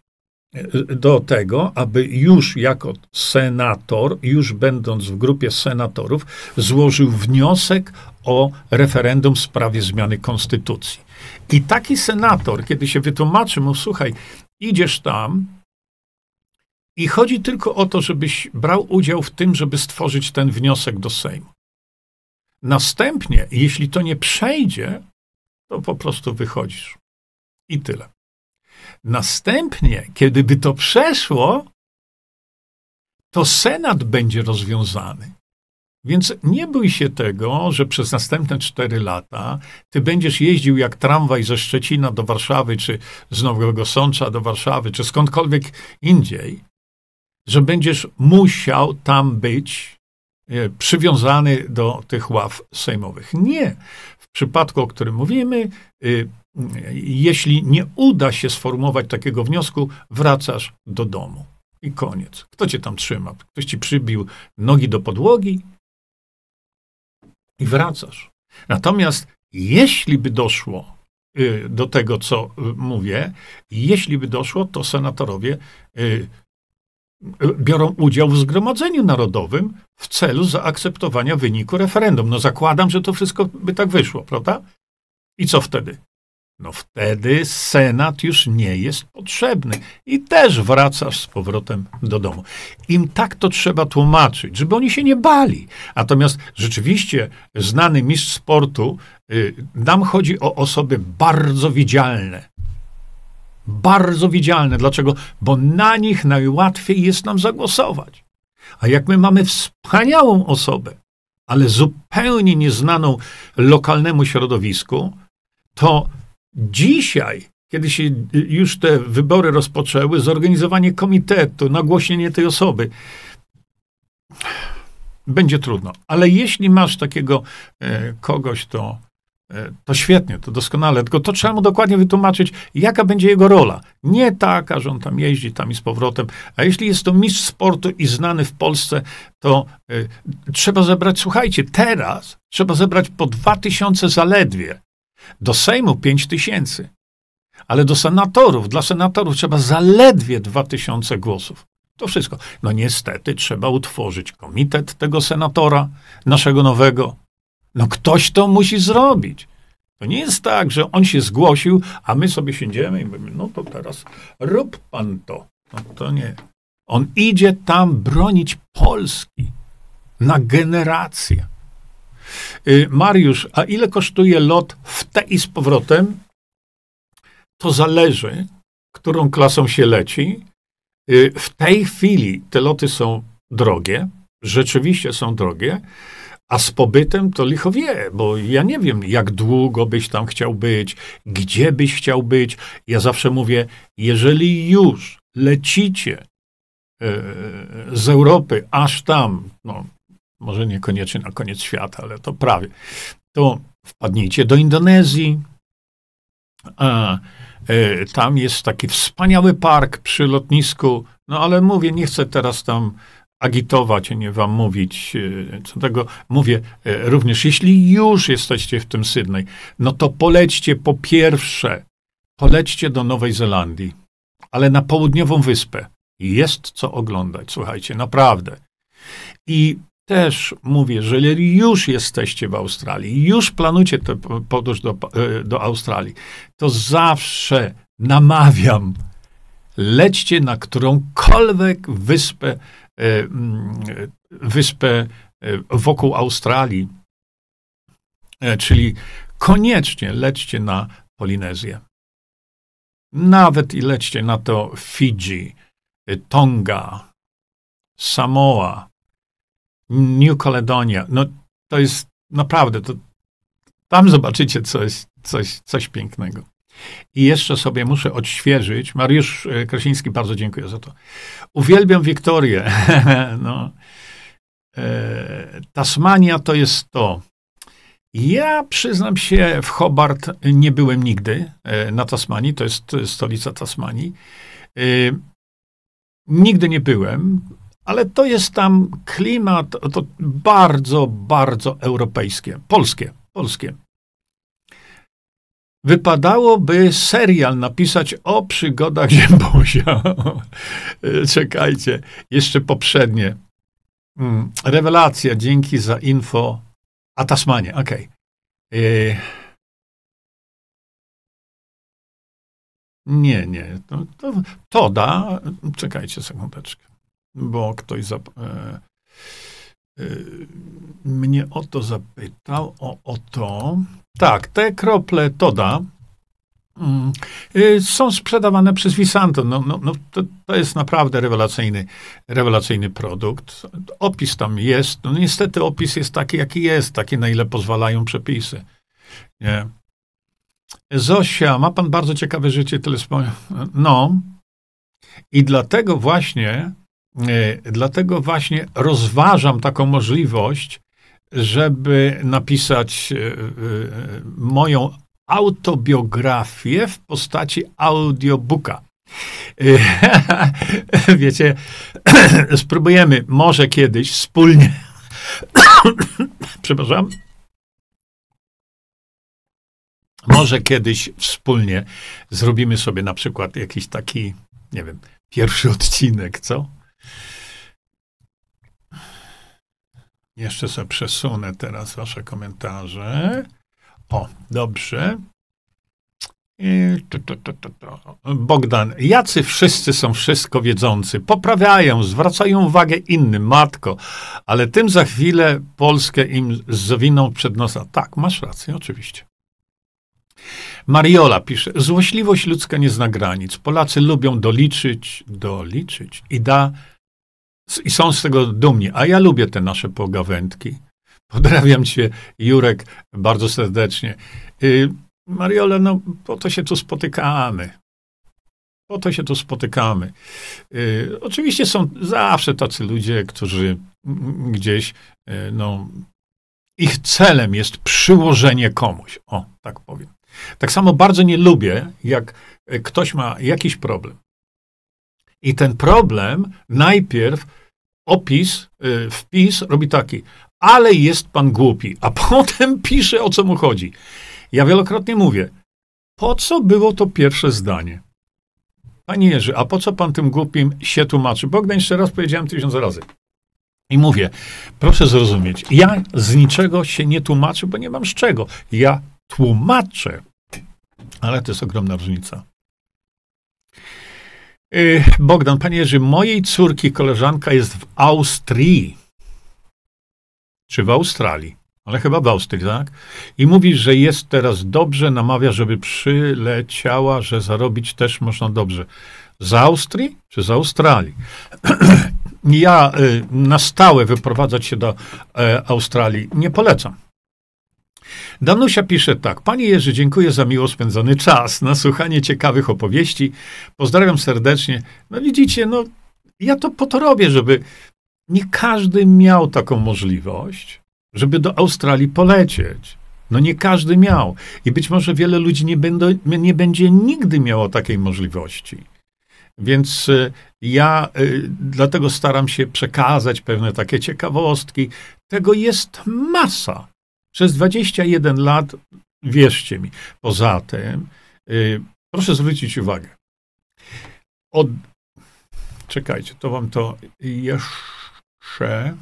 do tego, aby już jako senator, już będąc w grupie senatorów, złożył wniosek o referendum w sprawie zmiany konstytucji. I taki senator, kiedy się wytłumaczy mu, słuchaj, idziesz tam, i chodzi tylko o to, żebyś brał udział w tym, żeby stworzyć ten wniosek do Sejmu. Następnie, jeśli to nie przejdzie, to po prostu wychodzisz. I tyle. Następnie, kiedy by to przeszło, to Senat będzie rozwiązany. Więc nie bój się tego, że przez następne cztery lata ty będziesz jeździł jak tramwaj ze Szczecina do Warszawy, czy z Nowego Sącza do Warszawy, czy skądkolwiek indziej, że będziesz musiał tam być e, przywiązany do tych ław sejmowych. Nie. W przypadku, o którym mówimy, e, jeśli nie uda się sformułować takiego wniosku, wracasz do domu. I koniec. Kto cię tam trzyma? Ktoś ci przybił nogi do podłogi i wracasz. Natomiast jeśli by doszło e, do tego, co mówię, jeśli by doszło, to senatorowie biorą udział w Zgromadzeniu Narodowym w celu zaakceptowania wyniku referendum. No zakładam, że to wszystko by tak wyszło, prawda? I co wtedy? No wtedy Senat już nie jest potrzebny i też wracasz z powrotem do domu. Im tak to trzeba tłumaczyć, żeby oni się nie bali. Natomiast rzeczywiście znany mistrz sportu, y, nam chodzi o osoby bardzo widzialne, bardzo widzialne. Dlaczego? Bo na nich najłatwiej jest nam zagłosować. A jak my mamy wspaniałą osobę, ale zupełnie nieznaną lokalnemu środowisku, to dzisiaj, kiedy się już te wybory rozpoczęły, zorganizowanie komitetu, nagłośnienie tej osoby, będzie trudno. Ale jeśli masz takiego e, kogoś, to E, to świetnie, to doskonale, tylko to trzeba mu dokładnie wytłumaczyć, jaka będzie jego rola. Nie taka, że on tam jeździ tam i z powrotem, a jeśli jest to mistrz sportu i znany w Polsce, to y, trzeba zebrać, słuchajcie, teraz trzeba zebrać po dwa tysiące zaledwie. Do Sejmu pięć tysięcy. Ale do senatorów, dla senatorów trzeba zaledwie dwa tysiące głosów. To wszystko. No niestety trzeba utworzyć komitet tego senatora, naszego nowego, no ktoś to musi zrobić. To nie jest tak, że on się zgłosił, a my sobie siedzimy i mówimy, no to teraz rób pan to. No to nie. On idzie tam bronić Polski na generację. Y, Mariusz, a ile kosztuje lot w te i z powrotem? To zależy, którą klasą się leci. Y, w tej chwili te loty są drogie, rzeczywiście są drogie. A z pobytem to licho wie, bo ja nie wiem, jak długo byś tam chciał być, gdzie byś chciał być. Ja zawsze mówię, jeżeli już lecicie e, z Europy aż tam, no może niekoniecznie na koniec świata, ale to prawie, to wpadnijcie do Indonezji. A, e, tam jest taki wspaniały park przy lotnisku, no ale mówię, nie chcę teraz tam agitować, nie wam mówić, e, co tego mówię e, również, jeśli już jesteście w tym Sydney, no to polećcie po pierwsze, polećcie do Nowej Zelandii, ale na południową wyspę. Jest co oglądać, słuchajcie, naprawdę. I też mówię, że już jesteście w Australii, już planujecie tę podróż do, e, do Australii, to zawsze namawiam, lećcie na którąkolwiek wyspę, e, mm, wyspę e, wokół Australii, czyli koniecznie lećcie na Polinezję. Nawet i lećcie na to Fidżi, Tonga, Samoa, New Caledonia. No to jest naprawdę, to, tam zobaczycie coś, coś, coś pięknego. I jeszcze sobie muszę odświeżyć. Mariusz e, Krasiński, bardzo dziękuję za to. Uwielbiam Wiktorię. <laughs> no. E, Tasmania to jest to. Ja przyznam się, w Hobart nie byłem nigdy e, na Tasmanii, to jest stolica Tasmanii. E, nigdy nie byłem, ale to jest tam klimat to bardzo, bardzo europejskie, polskie, polskie. Wypadałoby serial napisać o przygodach <laughs> Ziembosia. Czekajcie, jeszcze poprzednie. Hmm, rewelacja, dzięki za info. A Tasmanie, okej. Okay. E, nie, nie. To, to, to da. Czekajcie sekundeczkę bo ktoś e, e, mnie o to zapytał, o, o to. Tak, te krople Toda mm, e, są sprzedawane przez Visanto. No, no, no to, to, jest naprawdę rewelacyjny, rewelacyjny produkt. Opis tam jest. No, niestety opis jest taki, jaki jest, taki, na ile pozwalają przepisy. Nie? Zosia, ma pan bardzo ciekawe życie telespo... No. I dlatego właśnie dlatego właśnie rozważam taką możliwość, żeby napisać e, e, moją autobiografię w postaci audiobooka. <laughs> Wiecie, <clears throat> spróbujemy może kiedyś wspólnie. <coughs> Przepraszam. Może kiedyś wspólnie zrobimy sobie na przykład jakiś taki, nie wiem, pierwszy odcinek, co? Jeszcze sobie przesunę teraz wasze komentarze. O, dobrze. To, to, to, Bogdan, jacy wszyscy są wszystko wiedzący, poprawiają, zwracają uwagę innym, matko, ale tym za chwilę Polskę im zawiną przed nosa. Tak, masz rację, oczywiście. Mariola pisze, złośliwość ludzka nie zna granic. Polacy lubią doliczyć, doliczyć i da i są z tego dumni. A ja lubię te nasze pogawędki. Pozdrawiam cię, Jurek, bardzo serdecznie. Y, Mariola, no po to się tu spotykamy. Po to się tu spotykamy. Y, oczywiście są zawsze tacy ludzie, którzy gdzieś, y, no, ich celem jest przyłożenie komuś. O, tak powiem. Tak samo bardzo nie lubię, jak ktoś ma jakiś problem. I ten problem najpierw opis, y, wpis robi taki, ale jest pan głupi, a <laughs> potem pisze, o co mu chodzi. Ja wielokrotnie mówię, po co było to pierwsze zdanie? Panie Jerzy, a po co pan tym głupim się tłumaczy? Bogdan jeszcze raz powiedziałem tysiąc razy. I mówię, proszę zrozumieć, ja z niczego się nie tłumaczę, bo nie mam z czego. Ja tłumaczę, ale to jest ogromna różnica. Y, Bogdan, panie Jerzy, mojej córki koleżanka jest w Austrii. Czy w Australii? Ale chyba w Austrii, tak? I mówi, że jest teraz dobrze, namawia, żeby przyleciała, że zarobić też można dobrze. Z Austrii czy z Australii? <clears throat> ja y, na stałe wyprowadzać się do e, Australii nie polecam. Danusia pisze tak. Panie Jerzy, dziękuję za miło spędzony czas, na słuchanie ciekawych opowieści. Pozdrawiam serdecznie. No widzicie, no ja to po to robię, żeby nie każdy miał taką możliwość, żeby do Australii polecieć. No nie każdy miał. I być może wiele ludzi nie, będą, nie będzie nigdy miało takiej możliwości. Więc Ja y, dlatego staram się przekazać pewne takie ciekawostki. Tego jest masa. Przez 21 lat, wierzcie mi. Poza tym, y, proszę zwrócić uwagę. Od... Czekajcie, to wam to jeszcze.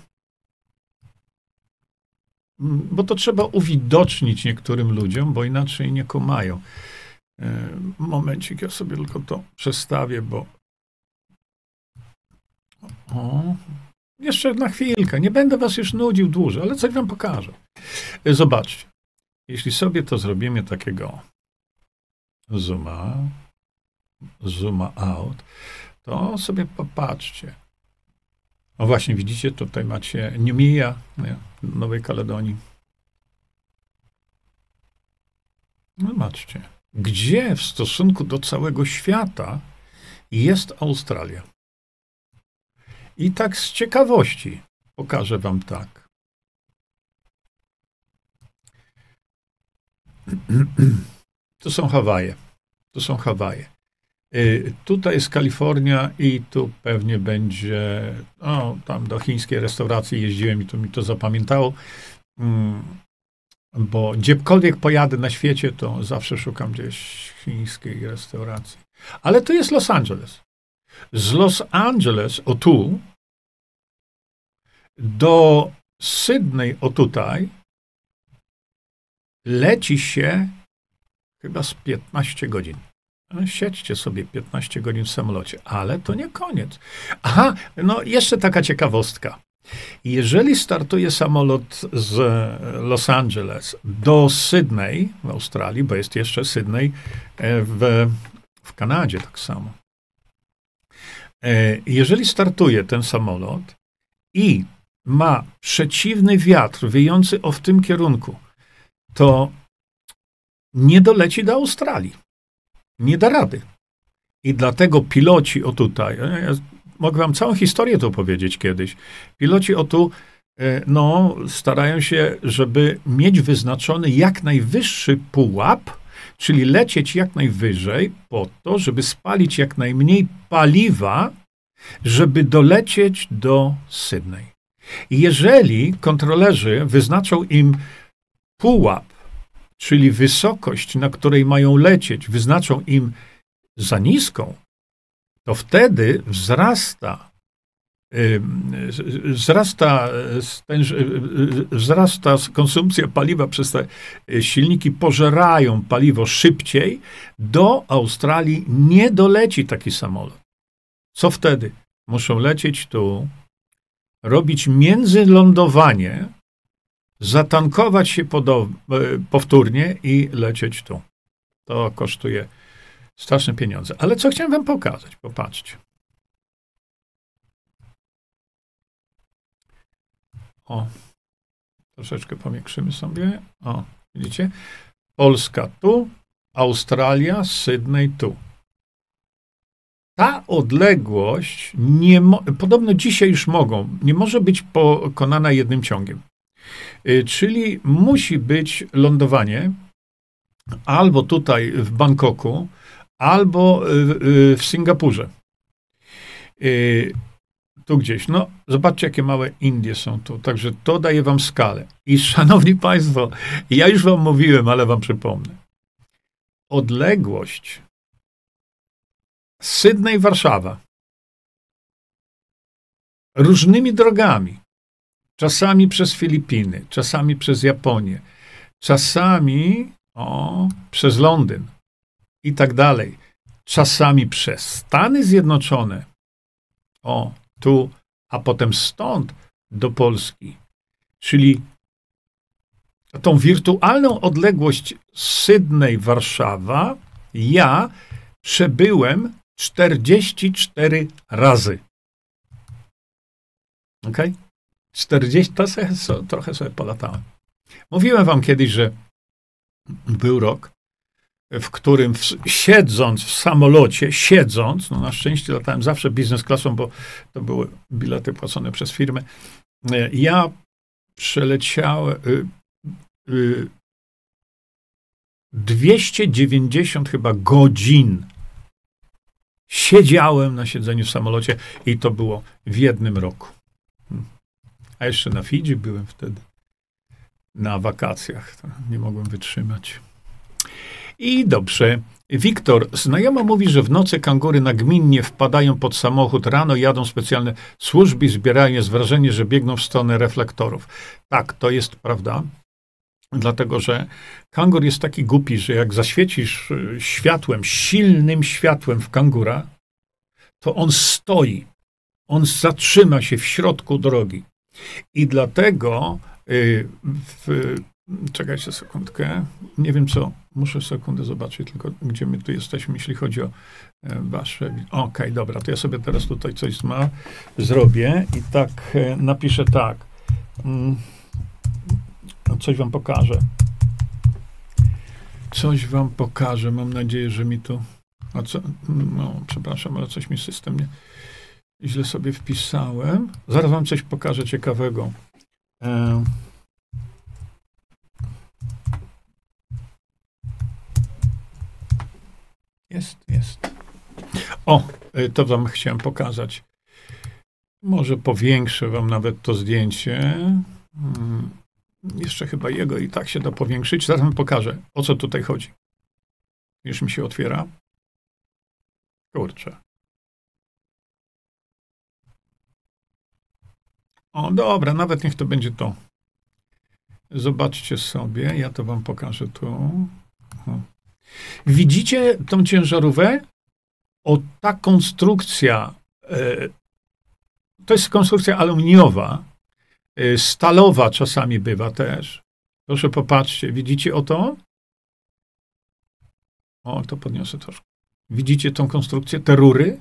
Bo to trzeba uwidocznić niektórym ludziom, bo inaczej nie kumają. Y, momencik, ja sobie tylko to przestawię, bo o, jeszcze na chwilkę. Nie będę was już nudził dłużej, ale coś wam pokażę. Zobaczcie. Jeśli sobie to zrobimy takiego zooma, zooma out, to sobie popatrzcie. O właśnie, widzicie, tutaj macie Numia Nowej Kaledonii. No zobaczcie, gdzie w stosunku do całego świata jest Australia. I tak z ciekawości pokażę wam tak. <clears throat> To są Hawaje. To są Hawaje. Y, tutaj jest Kalifornia i tu pewnie będzie, o, tam do chińskiej restauracji jeździłem i to mi to zapamiętało, mm, bo gdziekolwiek pojadę na świecie, to zawsze szukam gdzieś chińskiej restauracji. Ale to jest Los Angeles. Z Los Angeles, o tu, do Sydney, o tutaj, leci się chyba z 15 godzin. Siedźcie sobie 15 godzin w samolocie, ale to nie koniec. Aha, no jeszcze taka ciekawostka. Jeżeli startuje samolot z Los Angeles do Sydney w Australii, bo jest jeszcze Sydney e, w, w Kanadzie tak samo. E, jeżeli startuje ten samolot i ma przeciwny wiatr wiejący o w tym kierunku, to nie doleci do Australii. Nie da rady. I dlatego piloci o tutaj, ja mogę wam całą historię tu powiedzieć kiedyś. Piloci o tu, e, no, starają się, żeby mieć wyznaczony jak najwyższy pułap, czyli lecieć jak najwyżej po to, żeby spalić jak najmniej paliwa, żeby dolecieć do Sydney. Jeżeli kontrolerzy wyznaczą im pułap, czyli wysokość, na której mają lecieć, wyznaczą im za niską, to wtedy wzrasta wzrasta, wzrasta konsumpcja paliwa przez te silniki, pożerają paliwo szybciej, do Australii nie doleci taki samolot. Co wtedy? Muszą lecieć tu, robić międzylądowanie, zatankować się e, powtórnie i lecieć tu. To kosztuje straszne pieniądze. Ale co chciałem wam pokazać? Popatrzcie. O, troszeczkę powiększymy sobie. O, widzicie? Polska tu, Australia, Sydney tu ta odległość, nie podobno dzisiaj już mogą, nie może być pokonana jednym ciągiem. Y, czyli musi być lądowanie albo tutaj w Bangkoku, albo w Singapurze. Y, tu gdzieś. No, zobaczcie, jakie małe Indie są tu. Także to daje wam skalę. I szanowni państwo, ja już wam mówiłem, ale wam przypomnę. Odległość Sydney, Warszawa. Różnymi drogami. Czasami przez Filipiny, czasami przez Japonię, czasami o, przez Londyn i tak dalej. Czasami przez Stany Zjednoczone. O, tu, a potem stąd do Polski. Czyli tą wirtualną odległość Sydney-Warszawa ja przebyłem 44 razy. Ok? 40, to sobie, trochę sobie polatałem. Mówiłem wam kiedyś, że był rok, w którym w, siedząc w samolocie, siedząc, no na szczęście latałem zawsze biznes klasą, bo to były bilety płacone przez firmę, e, ja przeleciałem y, y, 290 chyba godzin Siedziałem na siedzeniu w samolocie i to było w jednym roku. Hmm. A jeszcze na Fidżi byłem wtedy. Na wakacjach. Nie mogłem wytrzymać. I dobrze. Wiktor, znajoma mówi, że w nocy kangury nagminnie wpadają pod samochód, rano jadą specjalne służby zbierają. Jest wrażenie, że biegną w stronę reflektorów. Tak, to jest prawda. Dlatego, że kangur jest taki głupi, że jak zaświecisz e, światłem, silnym światłem w kangura, to on stoi. On zatrzyma się w środku drogi. I dlatego y, w, czekajcie sekundkę. Nie wiem co. Muszę sekundę zobaczyć tylko, gdzie my tu jesteśmy, jeśli chodzi o e, wasze... Okej, okay, dobra, to ja sobie teraz tutaj coś zma, zrobię i tak e, napiszę tak. No, coś wam pokażę. Coś wam pokażę. Mam nadzieję, że mi to. A co? No, przepraszam, ale coś mi system nie. Źle sobie wpisałem. Zaraz wam coś pokażę ciekawego. E... Jest, jest. O, e, to wam chciałem pokazać. Może powiększę wam nawet to zdjęcie. Hmm. Jeszcze chyba jego i tak się da powiększyć. Zaraz pokażę, o co tutaj chodzi. Już mi się otwiera. Kurczę. O, dobra, nawet niech to będzie to. Zobaczcie sobie, ja to wam pokażę tu. Widzicie tą ciężarówkę? O, ta konstrukcja, e, to jest konstrukcja aluminiowa, stalowa czasami bywa też. Proszę popatrzcie, widzicie o to? O, to podniosę troszkę. Widzicie tą konstrukcję, te rury?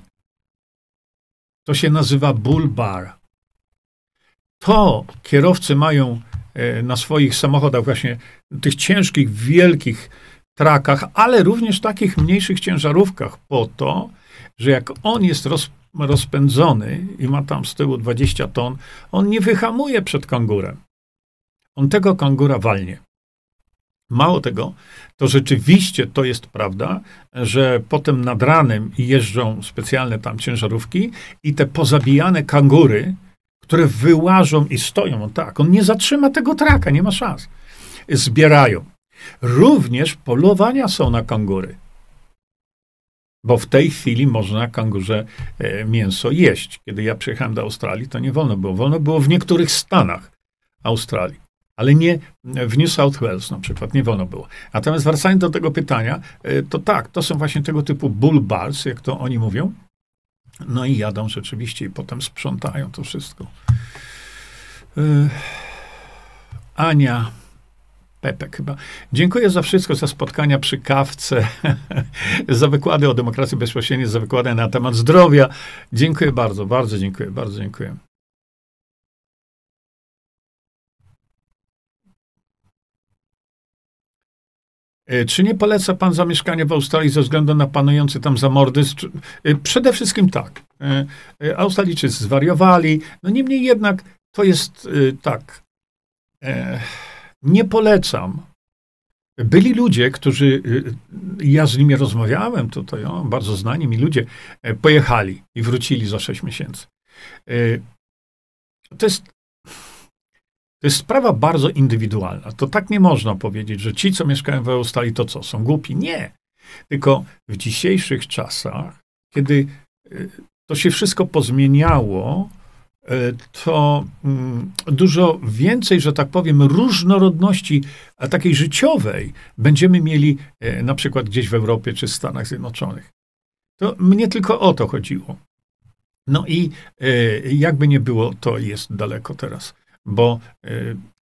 To się nazywa bull bar. To kierowcy mają e, na swoich samochodach właśnie tych ciężkich, wielkich trakach, ale również takich mniejszych ciężarówkach po to, że jak on jest roz, rozpędzony i ma tam z tyłu 20 ton, on nie wyhamuje przed kangurem. On tego kangura walnie. Mało tego, to rzeczywiście to jest prawda, że potem nad ranem jeżdżą specjalne tam ciężarówki i te pozabijane kangury, które wyłażą i stoją, tak, on nie zatrzyma tego traka, nie ma szans. Zbierają. Również polowania są na kangury. Bo w tej chwili można kangurze e, mięso jeść. Kiedy ja przyjechałem do Australii, to nie wolno było. Wolno było w niektórych stanach Australii, ale nie w New South Wales na przykład, nie wolno było. Natomiast wracając do tego pytania, e, to tak, to są właśnie tego typu bull bars, jak to oni mówią. No i jadą rzeczywiście i potem sprzątają to wszystko. E, Ania Pepek chyba. Dziękuję za wszystko, za spotkania przy kawce, <laughs> za wykłady o demokracji bezpośredniej, za wykłady na temat zdrowia. Dziękuję bardzo, bardzo dziękuję, bardzo dziękuję. E, czy nie poleca pan zamieszkanie w Australii ze względu na panujący tam zamordyzm? E, przede wszystkim tak. E, Australijczycy zwariowali, no niemniej jednak to jest tak. Nie polecam. Byli ludzie, którzy, ja z nimi rozmawiałem tutaj, o, bardzo znani mi ludzie, pojechali i wrócili za sześć miesięcy. To jest to jest sprawa bardzo indywidualna. To tak nie można powiedzieć, że ci, co mieszkają w Australii, to co, są głupi? Nie. Tylko w dzisiejszych czasach, kiedy y, to się wszystko pozmieniało, y, to mm, dużo więcej, że tak powiem, różnorodności takiej życiowej będziemy mieli y, na przykład gdzieś w Europie czy Stanach Zjednoczonych. To mnie tylko o to chodziło. No i jakby nie było, to jest daleko teraz bo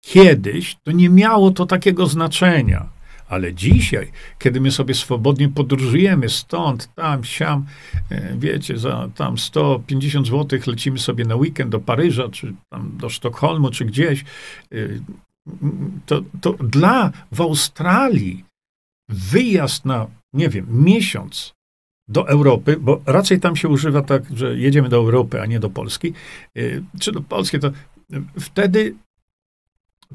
kiedyś to nie miało to takiego znaczenia. Ale dzisiaj, kiedy my sobie swobodnie podróżujemy stąd, tam, siam, y, wiecie, za tam 150 zł lecimy sobie na weekend do Paryża, czy tam do Sztokholmu, czy gdzieś, y, to, to dla w Australii wyjazd na, nie wiem, miesiąc do Europy, bo raczej tam się używa tak, że jedziemy do Europy, a nie do Polski, czy do Polski, to wtedy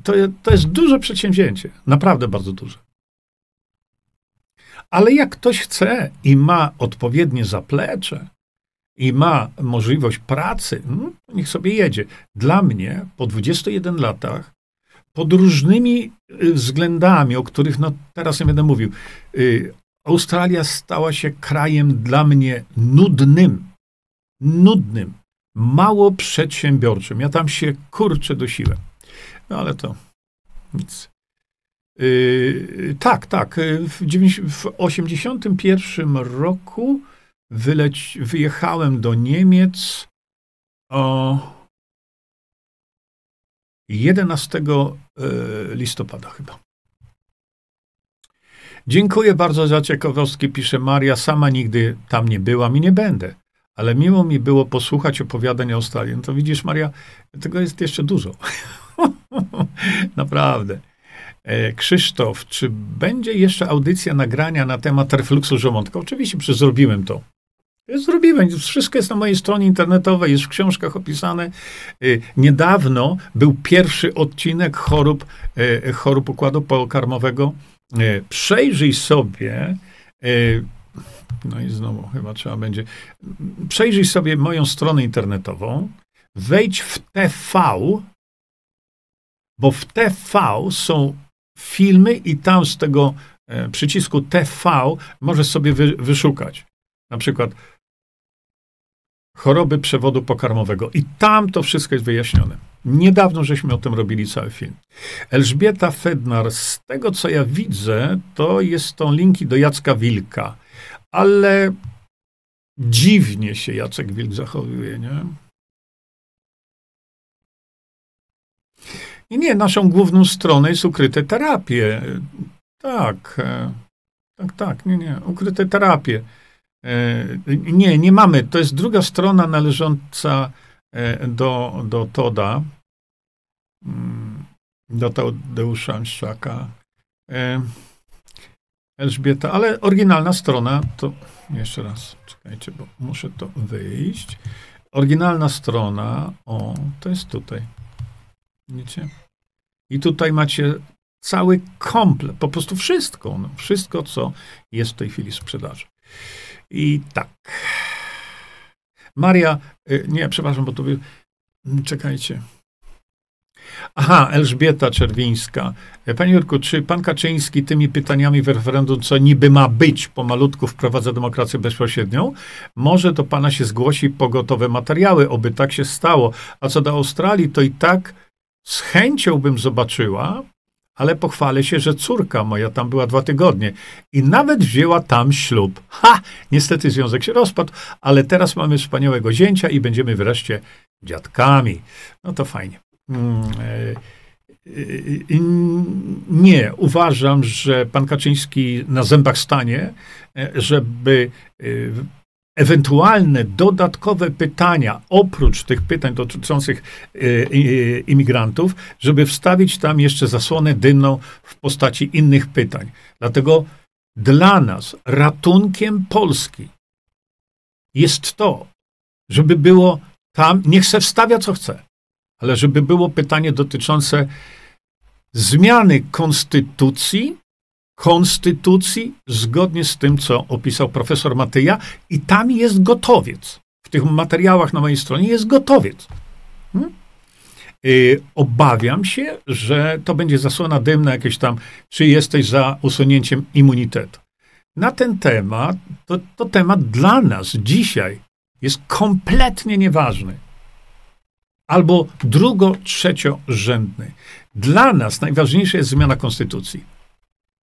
to, to jest duże przedsięwzięcie. Naprawdę bardzo duże. Ale jak ktoś chce i ma odpowiednie zaplecze, i ma możliwość pracy, no, niech sobie jedzie. Dla mnie po 21 latach, pod różnymi y, względami, o których no, teraz nie będę mówił, y, Australia stała się krajem dla mnie nudnym. Nudnym. Mało przedsiębiorczym. Ja tam się kurczę dosiłem. No ale to nic. Yy, tak, tak. W, 1981 roku wyleć, wyjechałem do Niemiec o 11 e, listopada chyba. Dziękuję bardzo za ciekawostki, pisze Maria. Sama nigdy tam nie byłam i nie będę. Ale miło mi było posłuchać opowiadań o Australii. No to widzisz, Maria, tego jest jeszcze dużo. <laughs> Naprawdę. E, Krzysztof, czy będzie jeszcze audycja nagrania na temat refluksu żołądka? Oczywiście, przecież zrobiłem to. Zrobiłem. Wszystko jest na mojej stronie internetowej, jest w książkach opisane. E, niedawno był pierwszy odcinek chorób, e, chorób układu pokarmowego. Przejrzyj sobie, no i znowu chyba trzeba będzie, przejrzyj sobie moją stronę internetową, wejdź w TV, bo w TV są filmy i tam z tego e, przycisku TV możesz sobie wy, wyszukać. Na przykład choroby przewodu pokarmowego. I tam to wszystko jest wyjaśnione. Niedawno żeśmy o tym robili cały film. Elżbieta Fednar, z tego co ja widzę, to jest to linki do Jacka Wilka. Ale dziwnie się Jacek Wilk zachowuje, nie? Nie, nie, naszą główną stronę jest ukryte terapie. Tak, e, tak, tak, nie, nie, ukryte terapie. E, nie, nie mamy. To jest druga strona należąca e, do, do Toda, mm, do Tadeusza Anszczaka. Elżbieta, ale oryginalna strona to, jeszcze raz, czekajcie, bo muszę to wyjść. Oryginalna strona, o, to jest tutaj. Widzicie? I tutaj macie cały komplet, po prostu wszystko, no, wszystko, co jest w tej chwili sprzedaży. I tak. Maria, y, nie, przepraszam, bo to by, czekajcie. Aha, Elżbieta Czerwińska. Panie Jurku, czy pan Kaczyński tymi pytaniami w referendum, co niby ma być, pomalutku wprowadza demokrację bezpośrednią? Może do pana się zgłosi pogotowe materiały, oby tak się stało. A co do Australii, to i tak z chęcią bym zobaczyła, ale pochwalę się, że córka moja tam była dwa tygodnie i nawet wzięła tam ślub. Ha! Niestety związek się rozpadł, ale teraz mamy wspaniałego zięcia i będziemy wreszcie dziadkami. No to fajnie. Mm, e, e, nie, uważam, że pan Kaczyński na zębach stanie, e, żeby ewentualne dodatkowe pytania, oprócz tych pytań dotyczących imigrantów, żeby wstawić tam jeszcze zasłonę dymną w postaci innych pytań. Dlatego dla nas ratunkiem Polski jest to, żeby było tam, niech se wstawia co chce, ale żeby było pytanie dotyczące zmiany konstytucji, konstytucji zgodnie z tym, co opisał profesor Matyja, i tam jest gotowiec. W tych materiałach na mojej stronie jest gotowiec. Hmm? Yy, obawiam się, że to będzie zasłona dymna jakieś tam, czy jesteś za usunięciem immunitetu. Na ten temat, to, to temat dla nas dzisiaj jest kompletnie nieważny albo drugo, trzeciorzędny. Dla nas najważniejsza jest zmiana konstytucji.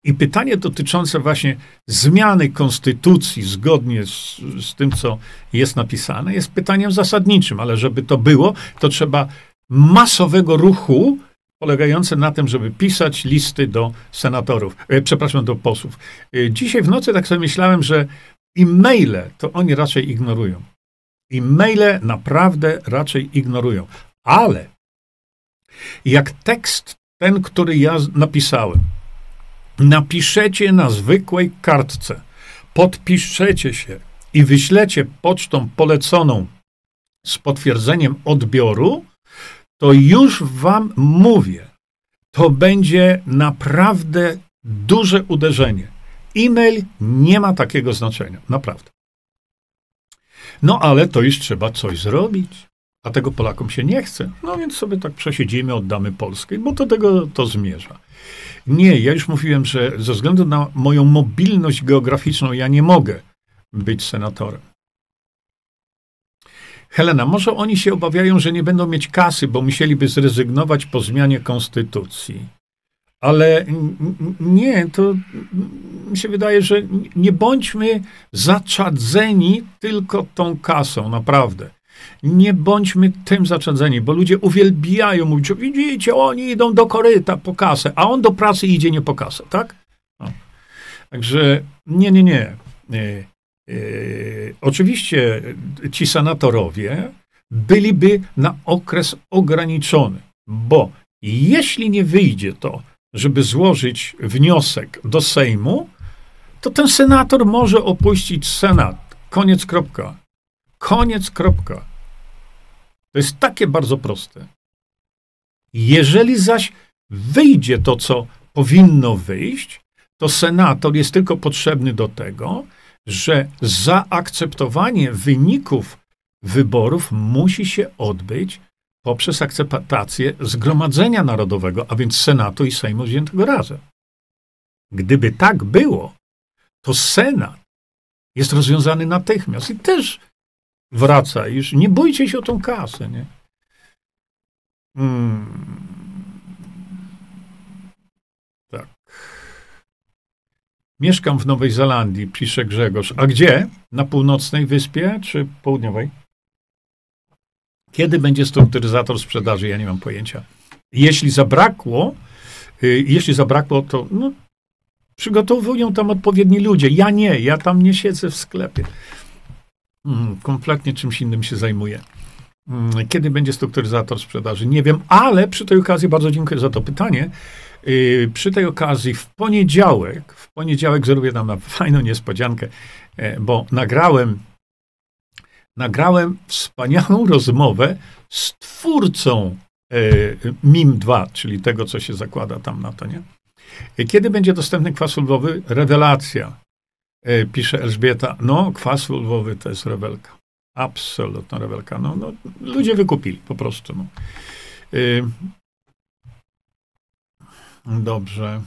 I pytanie dotyczące właśnie zmiany konstytucji zgodnie z, z, tym, co jest napisane, jest pytaniem zasadniczym, ale żeby to było, to trzeba masowego ruchu polegające na tym, żeby pisać listy do senatorów, e, przepraszam, do posłów. E, dzisiaj w nocy tak sobie myślałem, że e-maile to oni raczej ignorują. E-maile naprawdę raczej ignorują. Ale jak tekst ten, który ja napisałem, napiszecie na zwykłej kartce, podpiszecie się i wyślecie pocztą poleconą z potwierdzeniem odbioru, to już wam mówię, to będzie naprawdę duże uderzenie. E-mail nie ma takiego znaczenia, naprawdę. No ale to już trzeba coś zrobić. A tego Polakom się nie chce. No więc sobie tak przesiedzimy, oddamy Polskę, bo do tego to zmierza. Nie, ja już mówiłem, że ze względu na moją mobilność geograficzną ja nie mogę być senatorem. Helena, może oni się obawiają, że nie będą mieć kasy, bo musieliby zrezygnować po zmianie konstytucji. Ale nie, to mi się wydaje, że nie bądźmy zaczadzeni tylko tą kasą, naprawdę. Nie bądźmy tym zaczadzeni, bo ludzie uwielbiają mówić, widzicie, oni idą do koryta po kasę, a on do pracy idzie nie po kasę, tak? No. Także nie, nie, nie. nie. Yy, oczywiście ci senatorowie byliby na okres ograniczony, bo jeśli nie wyjdzie to, żeby złożyć wniosek do Sejmu, to ten senator może opuścić Senat. Koniec, kropka. Koniec, kropka. To jest takie bardzo proste. Jeżeli zaś wyjdzie to, co powinno wyjść, to senator jest tylko potrzebny do tego, że zaakceptowanie wyników wyborów musi się odbyć poprzez akceptację Zgromadzenia Narodowego, a więc Senatu i Sejmu wziętego razem. Gdyby tak było, to Senat jest rozwiązany natychmiast i też wraca. Już nie bójcie się o tą kasę, nie? Hmm. Tak. Mieszkam w Nowej Zelandii, pisze Grzegorz. A gdzie? Na północnej wyspie czy południowej? Kiedy będzie strukturyzator sprzedaży? Ja nie mam pojęcia. Jeśli zabrakło, y, jeśli zabrakło, to no, przygotowują tam odpowiedni ludzie. Ja nie, ja tam nie siedzę w sklepie. Mm, kompletnie czymś innym się zajmuję. Mm, kiedy będzie strukturyzator sprzedaży? Nie wiem, ale przy tej okazji bardzo dziękuję za to pytanie. Y, przy tej okazji w poniedziałek, w poniedziałek zrobię tam fajną niespodziankę, e, bo nagrałem nagrałem wspaniałą <laughs> rozmowę z twórcą e, MIM2, czyli tego, co się zakłada tam na to, nie? Kiedy będzie dostępny kwas ulwowy? Rewelacja, e, pisze Elżbieta. No, kwas ulwowy to jest rewelka. Absolutna rewelka. No, no, ludzie wykupili po prostu. No. Dobrze.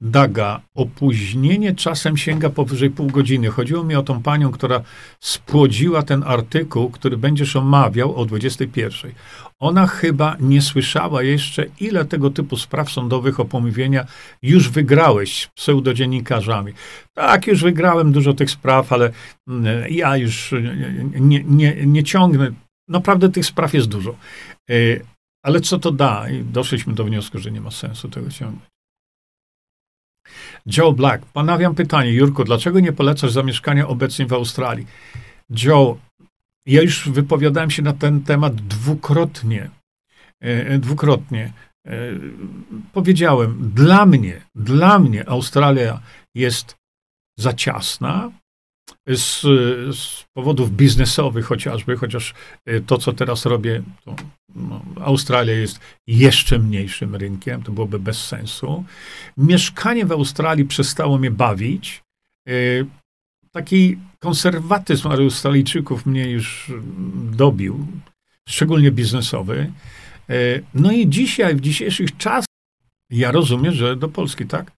Daga, opóźnienie czasem sięga powyżej pół godziny. Chodziło mi o tą panią, która spłodziła ten artykuł, który będziesz omawiał o 21. Ona chyba nie słyszała jeszcze, ile tego typu spraw sądowych o pomówienia już wygrałeś z pseudodziennikarzami. Tak, już wygrałem dużo tych spraw, ale mm, ja już nie, nie, nie ciągnę. Naprawdę tych spraw jest dużo. E, ale co to da? I doszliśmy do wniosku, że nie ma sensu tego ciągnąć. Joe Black. Ponawiam pytanie, Jurku, dlaczego nie polecasz zamieszkania obecnie w Australii? Joe, ja już wypowiadałem się na ten temat dwukrotnie. E, e, dwukrotnie. E, powiedziałem, dla mnie, dla mnie Australia jest za ciasna, z, z, powodów biznesowych chociażby, chociaż to, co teraz robię, to no, Australia jest jeszcze mniejszym rynkiem, to byłoby bez sensu. Mieszkanie w Australii przestało mnie bawić. Y, taki konserwatyzm Australijczyków mnie już dobił, szczególnie biznesowy. Y, no i dzisiaj, w dzisiejszych czasach, ja rozumiem, że do Polski, tak?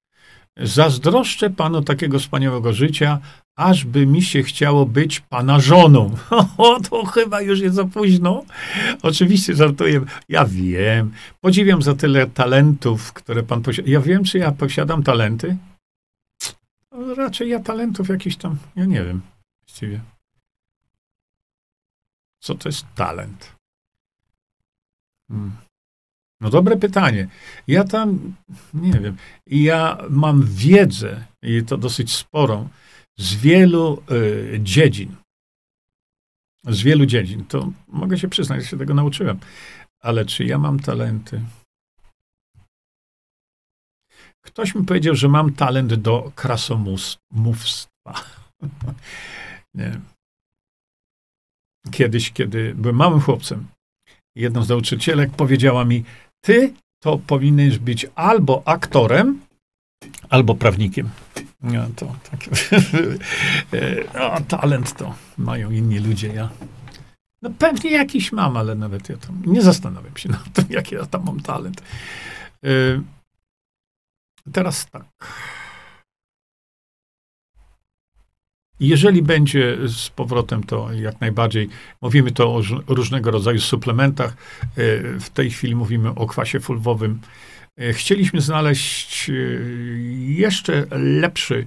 Zazdroszczę panu takiego wspaniałego życia, aż by mi się chciało być pana żoną. <laughs> O, to chyba już jest za późno. Oczywiście żartuję. Ja wiem. Podziwiam za tyle talentów, które pan posiada. Ja wiem, czy ja posiadam talenty. No, raczej ja talentów jakiś tam, ja nie wiem właściwie. Co to jest talent? Hmm. No dobre pytanie. Ja tam, nie wiem, ja mam wiedzę, i to dosyć sporą, z wielu y, dziedzin. Z wielu dziedzin. To mogę się przyznać, że się tego nauczyłem. Ale czy ja mam talenty? Ktoś mi powiedział, że mam talent do krasomówstwa. <laughs> nie. Kiedyś, kiedy byłem małym chłopcem, jedna z nauczycielek powiedziała mi, ty to powinieneś być albo aktorem, albo prawnikiem. No to tak. <laughs> o, talent to mają inni ludzie, ja. No pewnie jakiś mam, ale nawet ja tam nie zastanawiam się nad tym, <laughs> jaki ja tam mam talent. Yy, teraz tak. Jeżeli będzie z powrotem, to jak najbardziej mówimy to o różnego rodzaju suplementach. Yy, w tej chwili mówimy o kwasie fulwowym. Yy, chcieliśmy znaleźć jeszcze lepszy,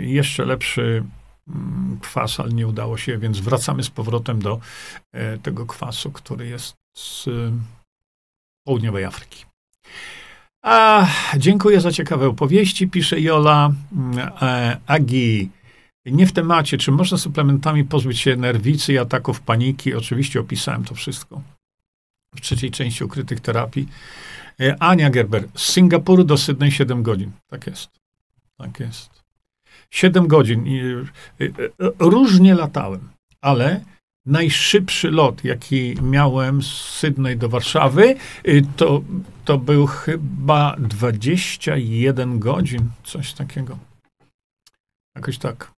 jeszcze lepszy mm, kwas, ale nie udało się, więc wracamy z powrotem do tego kwasu, który jest z południowej Afryki. A, dziękuję za ciekawe opowieści, pisze Jola. E, Agi, nie w temacie, czy można suplementami pozbyć się nerwicy i ataków paniki? Oczywiście opisałem to wszystko w trzeciej części ukrytych terapii. E, Ania Gerber, z Singapuru do Sydney 7 godzin. Tak jest. Tak jest. 7 godzin. E, e, różnie latałem, ale najszybszy lot, jaki miałem z Sydney do Warszawy, to, to był chyba 21 godzin, coś takiego. Jakoś tak.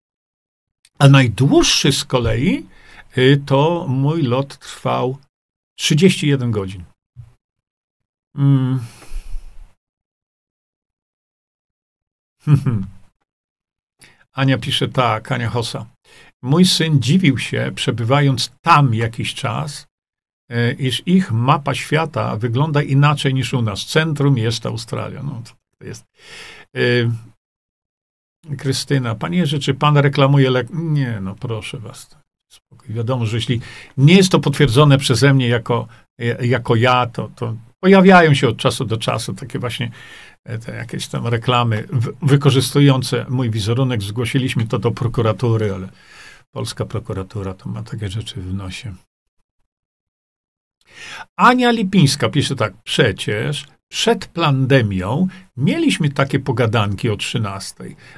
A najdłuższy z kolei y, to mój lot trwał 31 godzin. Mm. <laughs> Ania pisze tak, Ania Hossa. Mój syn dziwił się, przebywając tam jakiś czas, e, iż ich mapa świata wygląda inaczej niż u nas. Centrum jest Australia. No, to jest. E, Krystyna, panie Jerzy, czy pan reklamuje lek? Nie, no proszę was. Spokój. Wiadomo, że jeśli nie jest to potwierdzone przeze mnie jako, e, jako ja, to, to pojawiają się od czasu do czasu takie właśnie te jakieś tam reklamy wykorzystujące mój wizerunek. Zgłosiliśmy to do prokuratury, ale Polska prokuratura to ma takie rzeczy w nosie. Ania Lipińska pisze tak, przecież przed pandemią mieliśmy takie pogadanki o 13.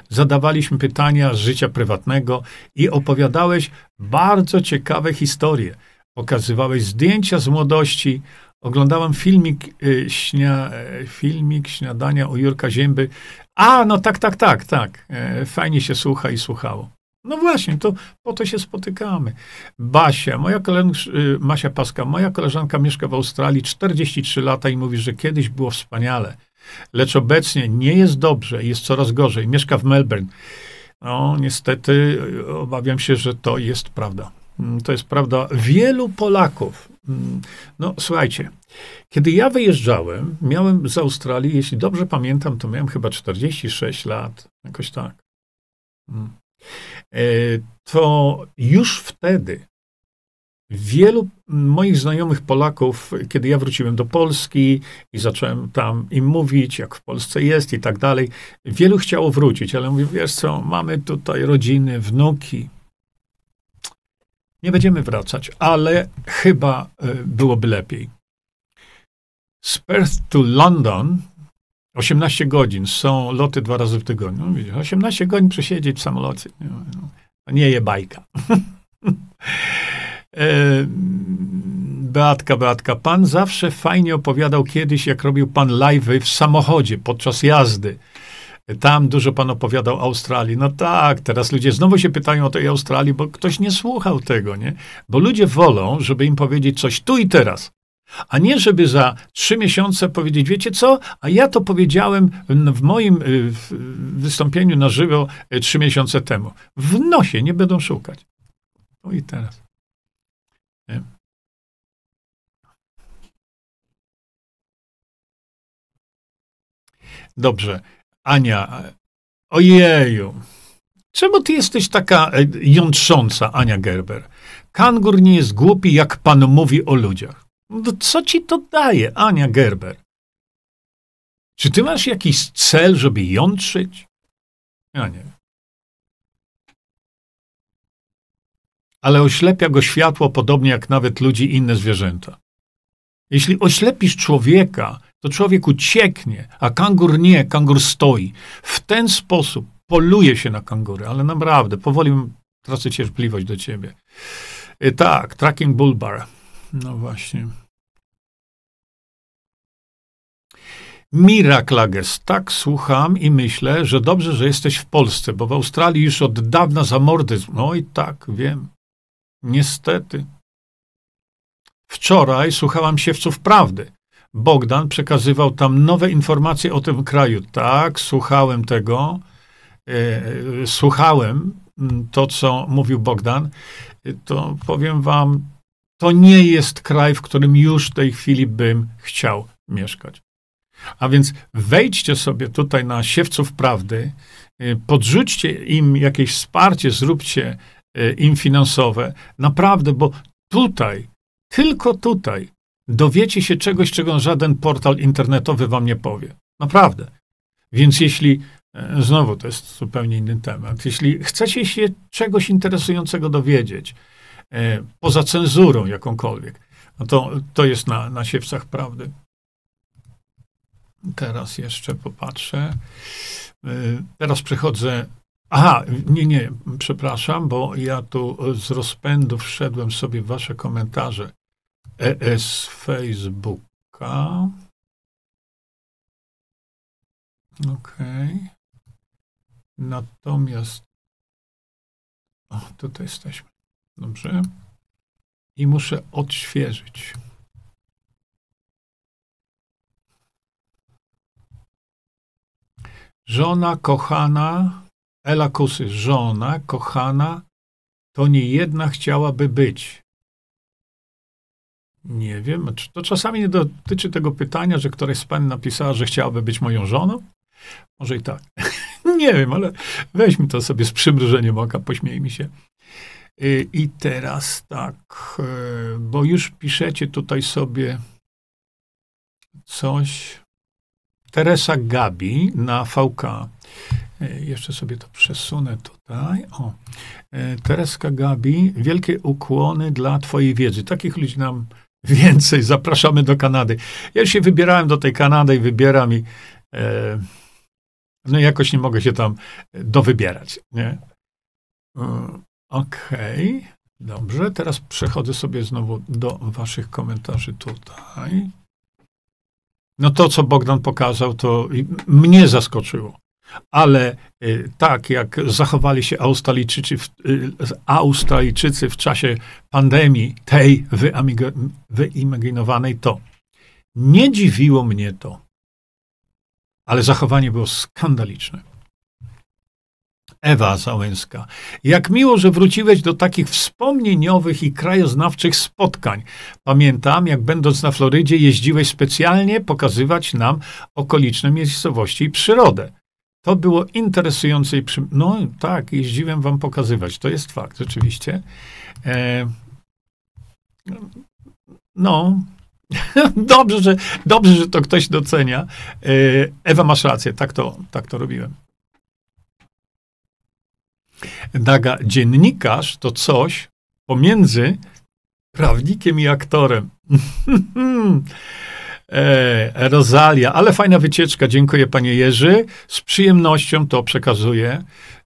Zadawaliśmy pytania z życia prywatnego i opowiadałeś bardzo ciekawe historie. Pokazywałeś zdjęcia z młodości. Oglądałam filmik, y, śnia, y, filmik śniadania u Jurka Zięby. A, no tak, tak, tak, tak. Y, fajnie się słucha i słuchało. No właśnie, to po to się spotykamy. Basia, moja koleżanka, y, Masia Paska, moja koleżanka mieszka w Australii 43 lata i mówi, że kiedyś było wspaniale, lecz obecnie nie jest dobrze, jest coraz gorzej. Mieszka w Melbourne. No, niestety y, obawiam się, że to jest prawda. Mm, to jest prawda wielu Polaków. Mm, no, słuchajcie, kiedy ja wyjeżdżałem, miałem z Australii, jeśli dobrze pamiętam, to miałem chyba 46 lat, jakoś tak. E, to już wtedy wielu moich znajomych Polaków, kiedy ja wróciłem do Polski i zacząłem tam im mówić, jak w Polsce jest i tak dalej, wielu chciało wrócić, ale mówię, wiesz co, mamy tutaj rodziny, wnuki. Nie będziemy wracać, ale chyba e, byłoby lepiej. Z Perth to London 18 godzin, są loty dwa razy w tygodniu. No, widzisz, 18 godzin przesiedzieć w samolocie. Nie, no, nie je bajka. <laughs> E, Beatka, Beatka, pan zawsze fajnie opowiadał kiedyś, jak robił pan live'y w samochodzie podczas jazdy. Tam dużo pan opowiadał o Australii. No tak, teraz ludzie znowu się pytają o tej Australii, bo ktoś nie słuchał tego, nie? Bo ludzie wolą, żeby im powiedzieć coś tu i teraz. A nie, żeby za trzy miesiące powiedzieć, wiecie co, a ja to powiedziałem w moim y, wystąpieniu na żywo y, trzy miesiące temu. W nosie nie będą szukać. No i teraz. Nie? Dobrze. Ania, ojeju. Czemu ty jesteś taka e, jątrząca, Ania Gerber? Kangur nie jest głupi, jak pan mówi o ludziach. No co ci to daje, Ania Gerber? Czy ty masz jakiś cel, żeby jątrzyć? Ja nie wiem. Ale oślepia go światło, podobnie jak nawet ludzi inne zwierzęta. Jeśli oślepisz człowieka, to człowiek ucieknie, a kangur nie, kangur stoi. W ten sposób poluje się na kangury, ale naprawdę, powoli tracę cierpliwość do ciebie. Y, tak, tracking bull bar. No właśnie. Miraklages, tak słucham i myślę, że dobrze, że jesteś w Polsce, bo w Australii już od dawna zamordyzm. No i tak, wiem. Niestety. Wczoraj słuchałam siewców prawdy. Bogdan przekazywał tam nowe informacje o tym kraju. Tak, słuchałem tego. E, słuchałem mm, to, co mówił Bogdan. E, to powiem wam, to nie jest kraj, w którym już w tej chwili bym chciał mieszkać. A więc wejdźcie sobie tutaj na siewców prawdy, e, podrzućcie im jakieś wsparcie, zróbcie im finansowe. Naprawdę, bo tutaj, tylko tutaj dowiecie się czegoś, czego żaden portal internetowy wam nie powie. Naprawdę. Więc jeśli, e, znowu to jest zupełnie inny temat, jeśli chcecie się czegoś interesującego dowiedzieć, poza cenzurą jakąkolwiek, no to, to jest na, na siewcach prawdy. Teraz jeszcze popatrzę. E, teraz przechodzę. Aha, nie, nie, przepraszam, bo ja tu z rozpędu wszedłem sobie w wasze komentarze. ES Facebooka. OK. Natomiast. O, tutaj jesteśmy. Dobrze. I muszę odświeżyć. Żona kochana, Ela Kusy, żona kochana, to nie jedna chciałaby być. Nie wiem, to czasami nie dotyczy tego pytania, że któraś z pań napisała, że chciałaby być moją żoną? Może i tak. <laughs> nie wiem, ale weźmy to sobie z przymrużeniem oka, pośmiejmy się. Y, I teraz tak, y, bo już piszecie tutaj sobie coś. Teresa Gabi na VK. Y, jeszcze sobie to przesunę tutaj. O. Tereska Gabi, wielkie ukłony dla Twojej wiedzy. Takich ludzi nam <laughs> więcej. Zapraszamy do Kanady. Ja się wybierałem do tej Kanady i wybieram i e, no jakoś nie mogę się tam dowybierać, nie? E, okej, okay. dobrze. Teraz przechodzę sobie znowu do waszych komentarzy tutaj. No to, co Bogdan pokazał, to mnie zaskoczyło. Ale y, tak jak zachowali się Australijczycy w, y, Australijczycy w czasie pandemii, tej wyimaginowanej, to nie dziwiło mnie to. Ale zachowanie było skandaliczne. Ewa Załęska. Jak miło, że wróciłeś do takich wspomnieniowych i krajoznawczych spotkań. Pamiętam, jak będąc na Florydzie, jeździłeś specjalnie pokazywać nam okoliczne miejscowości i przyrodę. To było interesujące i przy... No tak, jeździłem wam pokazywać. To jest fakt, rzeczywiście. E... No, <laughs> dobrze, że, dobrze, że to ktoś docenia. E... Ewa, masz rację, tak to, tak to robiłem. Daga, dziennikarz to coś pomiędzy prawnikiem i aktorem. <laughs> E, Rosalia, ale fajna wycieczka. Dziękuję, panie Jerzy. Z przyjemnością to przekazuję.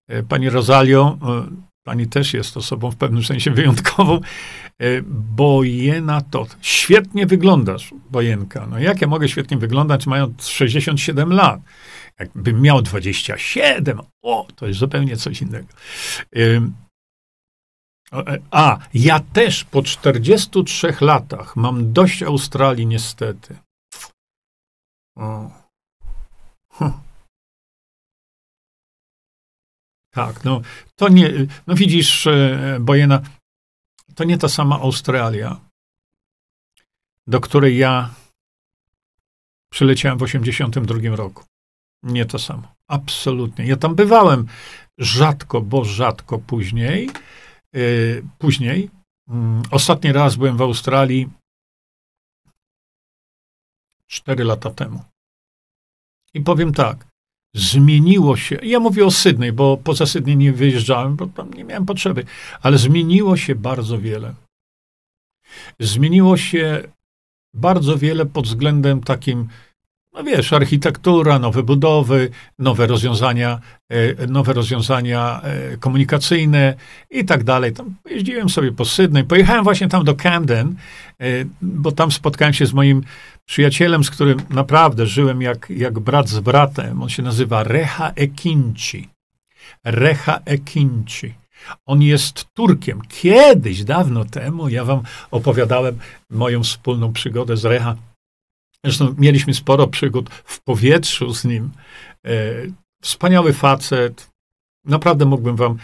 E, pani Rosalio, e, pani też jest osobą w pewnym sensie wyjątkową. E, Bojena to. Świetnie wyglądasz, Bojenka. No jak ja mogę świetnie wyglądać, mając 67 lat? Jakbym miał 27, o, to jest zupełnie coś innego. E, a, ja też po 43 latach mam dość Australii, niestety. O. Tak, no to nie, no widzisz, e, Bojena, to nie ta sama Australia, do której ja przyleciałem w 82 roku. Nie to samo. Absolutnie. Ja tam bywałem rzadko, bo rzadko później. Yy, później. Yy, ostatni raz byłem w Australii 4 lata temu. I powiem tak, zmieniło się, ja mówię o Sydney, bo poza Sydney nie wyjeżdżałem, bo tam nie miałem potrzeby, ale zmieniło się bardzo wiele. Zmieniło się bardzo wiele pod względem takim, no wiesz, architektura, nowe budowy, nowe rozwiązania, e, nowe rozwiązania e, komunikacyjne i tak dalej. Tam jeździłem sobie po Sydney. Pojechałem właśnie tam do Camden, e, bo tam spotkałem się z moim przyjacielem, z którym naprawdę żyłem jak, jak brat z bratem. On się nazywa Reha Ekinci. Reha Ekinci. On jest Turkiem. Kiedyś, dawno temu, ja wam opowiadałem moją wspólną przygodę z Reha Zresztą mieliśmy sporo przygód w powietrzu z nim. E, wspaniały facet. Naprawdę mógłbym wam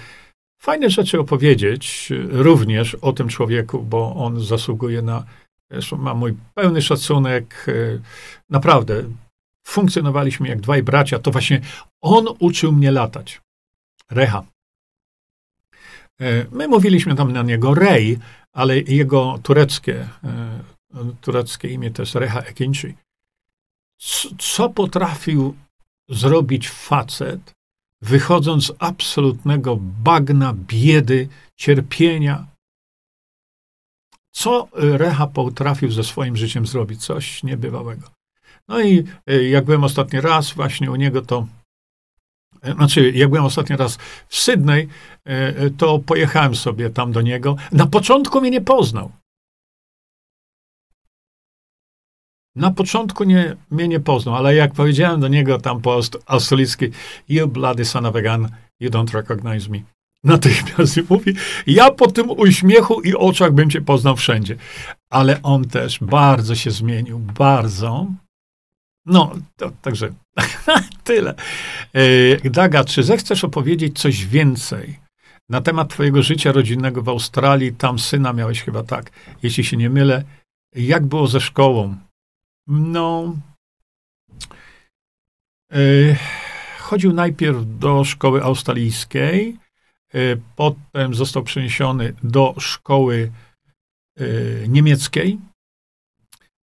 fajne rzeczy opowiedzieć również o tym człowieku, bo on zasługuje na, ma mój pełny szacunek. E, naprawdę, funkcjonowaliśmy jak dwaj bracia. To właśnie on uczył mnie latać. Reha. E, my mówiliśmy tam na niego Rej, ale jego tureckie tureckie imię to jest Reha Ekinci. Co potrafił zrobić facet, wychodząc z absolutnego bagna, biedy, cierpienia? Co Reha potrafił ze swoim życiem zrobić? Coś niebywałego. No i e, jak byłem ostatni raz właśnie u niego, to e, znaczy, jak byłem ostatni raz w Sydney, to pojechałem sobie tam do niego. Na początku mnie nie poznał. Na początku nie, mnie nie poznał, ale jak powiedziałem do niego tam po australijski, you bloody son of a gun, you don't recognize me. Natychmiast <laughs> mówi, ja po tym uśmiechu i oczach bym cię poznał wszędzie. Ale on też bardzo się zmienił, bardzo. No, to, także <laughs> tyle. E, Daga, czy zechcesz opowiedzieć coś więcej na temat twojego życia rodzinnego w Australii? Tam syna miałeś chyba tak, jeśli się nie mylę. Jak było ze szkołą? No. Yy, chodził najpierw do szkoły australijskiej, yy, potem został przeniesiony do szkoły yy, niemieckiej.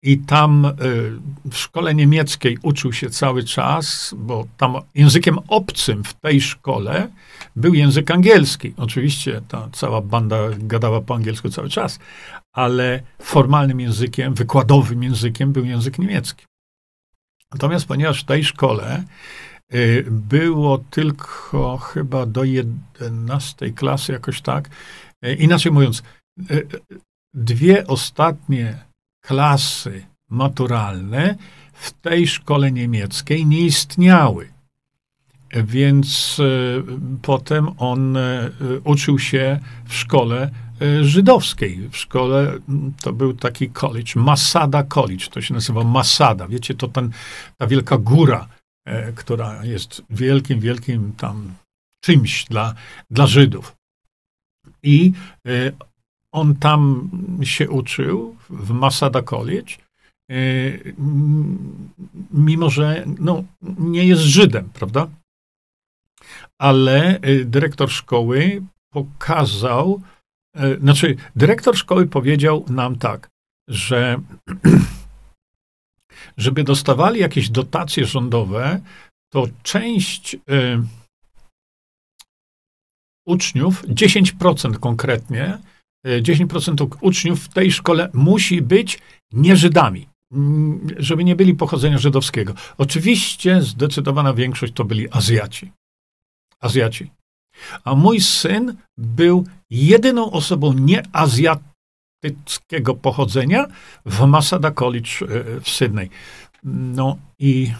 I tam w szkole niemieckiej uczył się cały czas, bo tam językiem obcym w tej szkole był język angielski. Oczywiście ta cała banda gadała po angielsku cały czas, ale formalnym językiem, wykładowym językiem był język niemiecki. Natomiast ponieważ w tej szkole y, było tylko chyba do 11 klasy, jakoś tak, y, inaczej mówiąc, y, dwie ostatnie klasy maturalne w tej szkole niemieckiej nie istniały. Więc potem on uczył się w szkole żydowskiej. W szkole to był taki college, Masada College, to się nazywa Masada. Wiecie, to ten, ta wielka góra, e, która jest wielkim, wielkim tam czymś dla, dla Żydów. I e, on tam się uczył w Masada College, mimo że no, nie jest Żydem, prawda? Ale dyrektor szkoły pokazał, E, znaczy, dyrektor szkoły powiedział nam tak, że <clears throat> żeby dostawali jakieś dotacje rządowe, to część y, uczniów, 10% konkretnie, 10% e, uczniów w tej szkole musi być nie Żydami, żeby nie byli pochodzenia żydowskiego. Oczywiście zdecydowana większość to byli Azjaci. Azjaci. A mój syn był jedyną osobą nieazjatyckiego pochodzenia w Masada College e, w Sydney. No i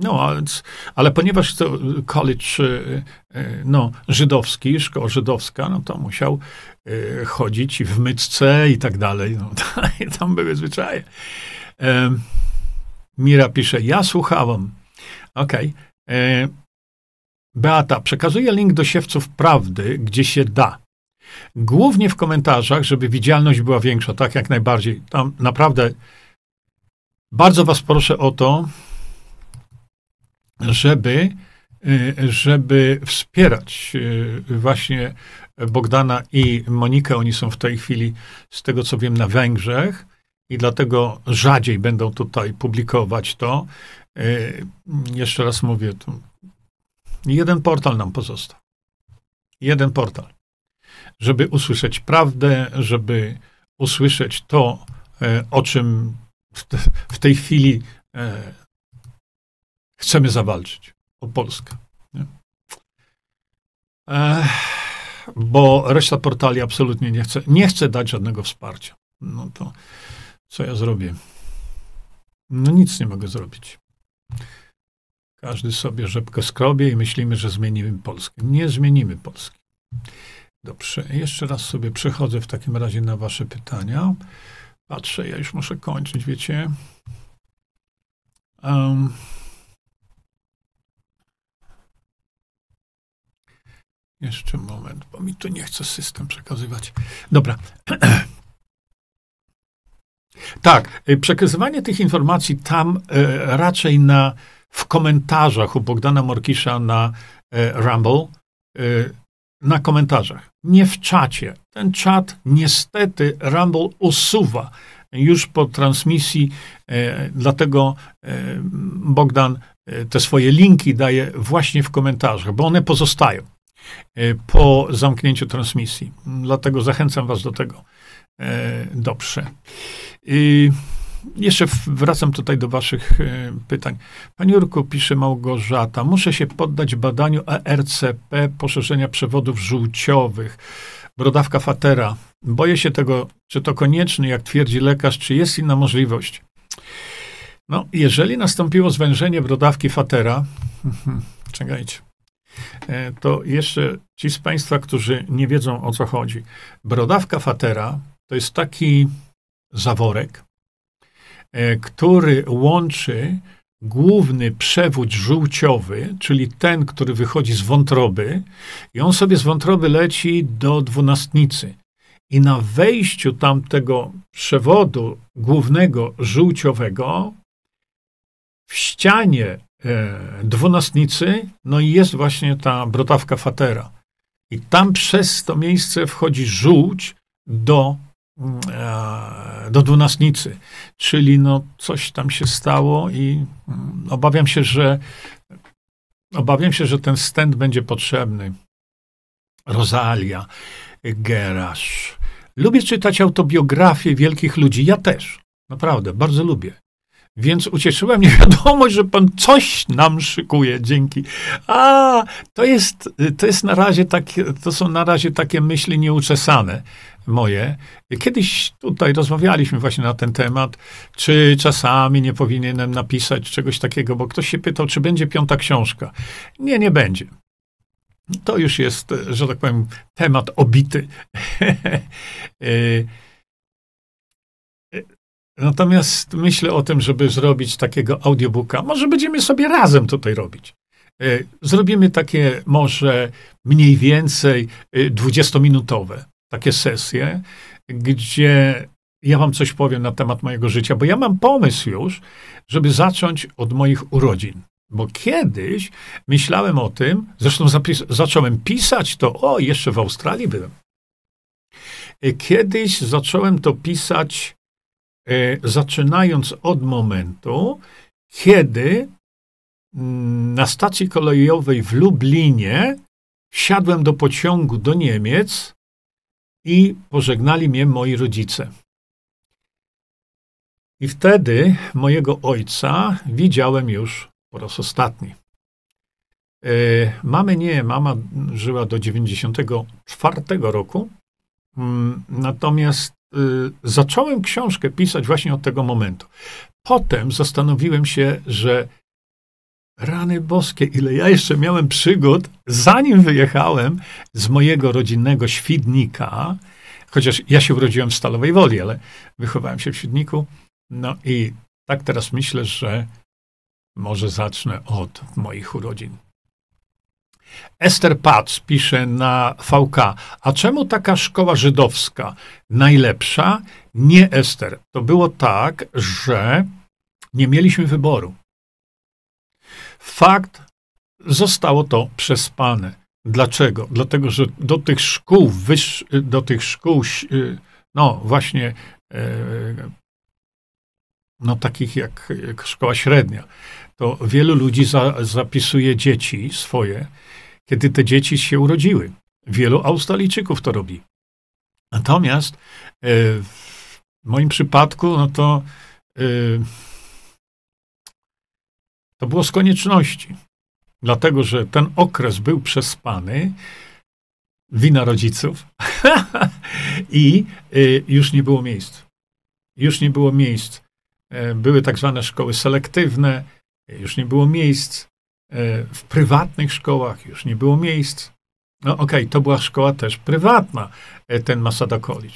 no, ale, ale ponieważ to college e, e, no, żydowski, szkoła żydowska, no to musiał chodzić w mytce i tak dalej. No, <laughs> tam były zwyczaje. Mira pisze, ja słuchałam. Okej. Okay. Beata, przekazuję link do siewców prawdy, gdzie się da. Głównie w komentarzach, żeby widzialność była większa, tak jak najbardziej. Tam naprawdę bardzo Was proszę o to, żeby, y, żeby wspierać y, właśnie Bogdana i Monikę. Oni są w tej chwili, z tego co wiem, na Węgrzech i dlatego rzadziej będą tutaj publikować to. Y, jeszcze raz mówię, Jeden portal nam pozostał. Jeden portal. Żeby usłyszeć prawdę, żeby usłyszeć to, e, o czym w, te, w tej chwili e, chcemy zawalczyć o Polskę. Bo reszta portali absolutnie nie chce, nie chce dać żadnego wsparcia. No to co ja zrobię? No nic nie mogę zrobić. Każdy sobie rzepkę skrobie i myślimy, że zmienimy Polskę. Nie zmienimy Polski. Dobrze, jeszcze raz sobie przechodzę w takim razie na wasze pytania. Patrzę, ja już muszę kończyć, wiecie. Um, jeszcze moment, bo mi tu nie chce system przekazywać. Dobra. <clears throat> tak, y, przekazywanie tych informacji tam y, raczej na, w komentarzach u Bogdana Morkisza na y, Rumble, y, na komentarzach, nie w czacie. Ten czat niestety Rumble usuwa już po transmisji, e, dlatego e, Bogdan e, te swoje linki daje właśnie w komentarzach, bo one pozostają po zamknięciu transmisji. Dlatego zachęcam Was do tego. Dobrze. Jeszcze wracam tutaj do Waszych pytań. Pani Jurku, pisze Małgorzata, muszę się poddać badaniu ERCP poszerzenia przewodów żółciowych. Brodawka Fatera. Boję się tego, czy to konieczne, jak twierdzi lekarz, czy jest inna możliwość. No, jeżeli nastąpiło zwężenie brodawki Fatera, czekajcie, e, to jeszcze ci z Państwa, którzy nie wiedzą o co chodzi. Brodawka Fatera to jest taki zaworek, e, który łączy główny przewód żółciowy, czyli ten, który wychodzi z wątroby, i on sobie z wątroby leci do dwunastnicy. I na wejściu tamtego przewodu głównego żółciowego w ścianie e, dwunastnicy, no i jest właśnie ta brotawka fatera. I tam przez to miejsce wchodzi żółć do E, do dwunastnicy. Czyli no coś tam się stało i mm, obawiam się, że obawiam się, że ten stent będzie potrzebny. Rosalia, Gerasz. Lubię czytać autobiografie wielkich ludzi. Ja też. Naprawdę, bardzo lubię. Więc ucieszyła mnie <laughs> wiadomość, że pan coś nam szykuje. Dzięki. A, to jest, to jest na razie takie, to są na razie takie myśli nieuczesane moje. Kiedyś tutaj rozmawialiśmy właśnie na ten temat, czy czasami nie powinienem napisać czegoś takiego, bo ktoś się pytał, czy będzie piąta książka. Nie, nie będzie. To już jest, że tak powiem, temat obity. <laughs> Natomiast myślę o tym, żeby zrobić takiego audiobooka. Może będziemy sobie razem tutaj robić. Zrobimy takie może mniej więcej 20-minutowe takie sesje, gdzie ja wam coś powiem na temat mojego życia, bo ja mam pomysł już, żeby zacząć od moich urodzin. Bo kiedyś myślałem o tym, zresztą zacząłem pisać to, o, jeszcze w Australii byłem. E, kiedyś zacząłem to pisać, e, zaczynając od momentu, kiedy mm, na stacji kolejowej w Lublinie wsiadłem do pociągu do Niemiec i pożegnali mnie moi rodzice. I wtedy mojego ojca widziałem już po raz ostatni. E, mamy nie, mama żyła do 94 roku, mm, natomiast e, zacząłem książkę pisać właśnie od tego momentu. Potem zastanowiłem się, że Rany boskie, ile ja jeszcze miałem przygód, zanim wyjechałem z mojego rodzinnego Świdnika, chociaż ja się urodziłem w Stalowej Woli, ale wychowałem się w Świdniku. No i tak teraz myślę, że może zacznę od moich urodzin. Ester Patz pisze na VK, a czemu taka szkoła żydowska najlepsza? Nie Ester. To było tak, że nie mieliśmy wyboru. Fakt, zostało to przespane. Dlaczego? Dlatego, że do tych szkół, wyż, do tych szkół, y, no właśnie, e, no takich jak, szkoła średnia, to wielu ludzi za, zapisuje dzieci swoje, kiedy te dzieci się urodziły. Wielu Australijczyków to robi. Natomiast e, w moim przypadku, no to e, To było z konieczności. Dlatego, że ten okres był przespany, wina rodziców <laughs> i y, już nie było miejsc. Już nie było miejsc. E, były tak zwane szkoły selektywne, już nie było miejsc. E, w prywatnych szkołach już nie było miejsc. No okej, okay, to była szkoła też prywatna, e, ten Masada College.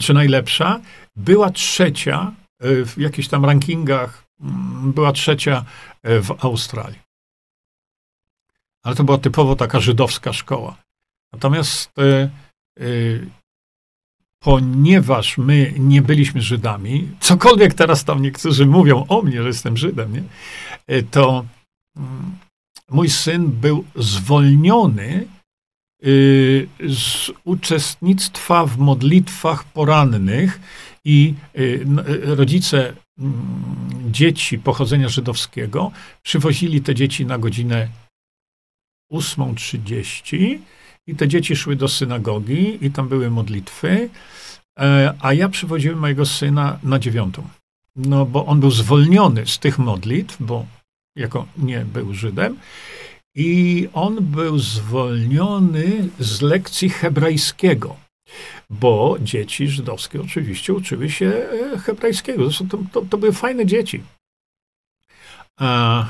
Czy najlepsza? Była trzecia w jakichś tam rankingach, mm, była trzecia w Australii. Ale to była typowo taka żydowska szkoła. Natomiast e, e, ponieważ my nie byliśmy Żydami, cokolwiek teraz tam niektórzy mówią o mnie, że jestem Żydem, nie? E, to mm, mój syn był zwolniony z uczestnictwa w modlitwach porannych i rodzice dzieci pochodzenia żydowskiego. Przywozili te dzieci na godzinę 8.30 i te dzieci szły do synagogi i tam były modlitwy, e, a ja przywodziłem mojego syna na dziewiątą. No bo on był zwolniony z tych modlitw, bo jako nie był Żydem, i on był zwolniony z lekcji hebrajskiego, bo dzieci żydowskie oczywiście uczyły się e, hebrajskiego. To, to, to były fajne dzieci. A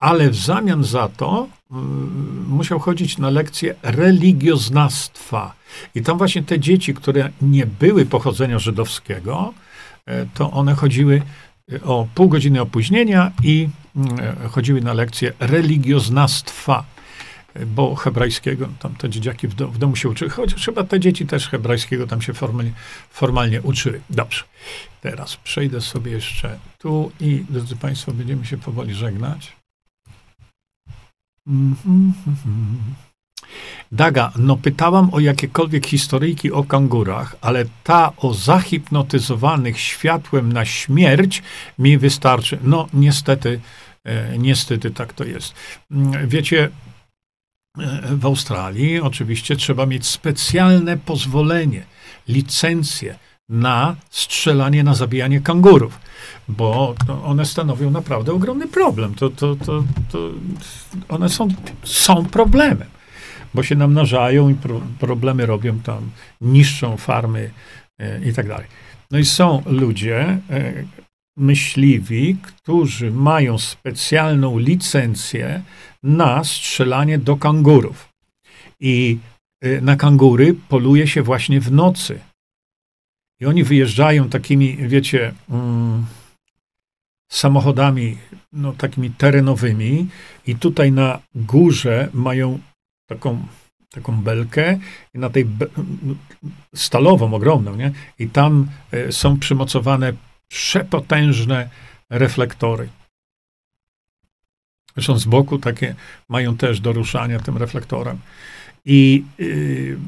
ale w zamian za to y, musiał chodzić na lekcje religioznawstwa. I tam właśnie te dzieci, które nie były pochodzenia żydowskiego, y, to one chodziły o pół godziny opóźnienia i chodziły na lekcje religioznawstwa, bo hebrajskiego, tam te dzieciaki w, do, w domu się uczyły, chociaż chyba te dzieci też hebrajskiego tam się formalnie, formalnie uczyły. Dobrze, teraz przejdę sobie jeszcze tu i, drodzy Państwo, będziemy się powoli żegnać. Daga, no pytałam o jakiekolwiek historyjki o kangurach, ale ta o zahipnotyzowanych światłem na śmierć mi wystarczy. No niestety, e, niestety tak to jest. Mm, wiecie, w Australii oczywiście trzeba mieć specjalne pozwolenie, licencję na strzelanie, na zabijanie kangurów, bo one stanowią naprawdę ogromny problem. To, to, to, to one są, są problemem, bo się namnażają i pro, problemy robią tam, niszczą farmy e, i tak dalej. No i są ludzie, e, myśliwi, którzy mają specjalną licencję na strzelanie do kangurów. I e, na kangury poluje się właśnie w nocy i oni wyjeżdżają takimi, wiecie, mm, samochodami, no, takimi terenowymi, i tutaj na górze mają taką, taką belkę, i na tej be stalową, ogromną, nie? I tam y, są przymocowane przepotężne reflektory. Zresztą z boku takie mają też do ruszania tym reflektorem. I y,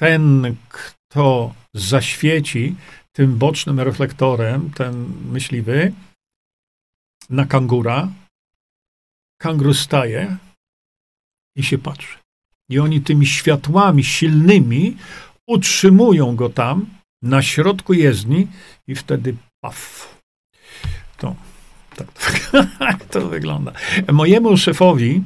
ten, kto zaświeci tym bocznym reflektorem, ten myśliwy, na kangura, kangur staje i się patrzy. I oni tymi światłami silnymi utrzymują go tam na środku jezdni i wtedy paf. To, tak, <laughs> to wygląda. Mojemu szefowi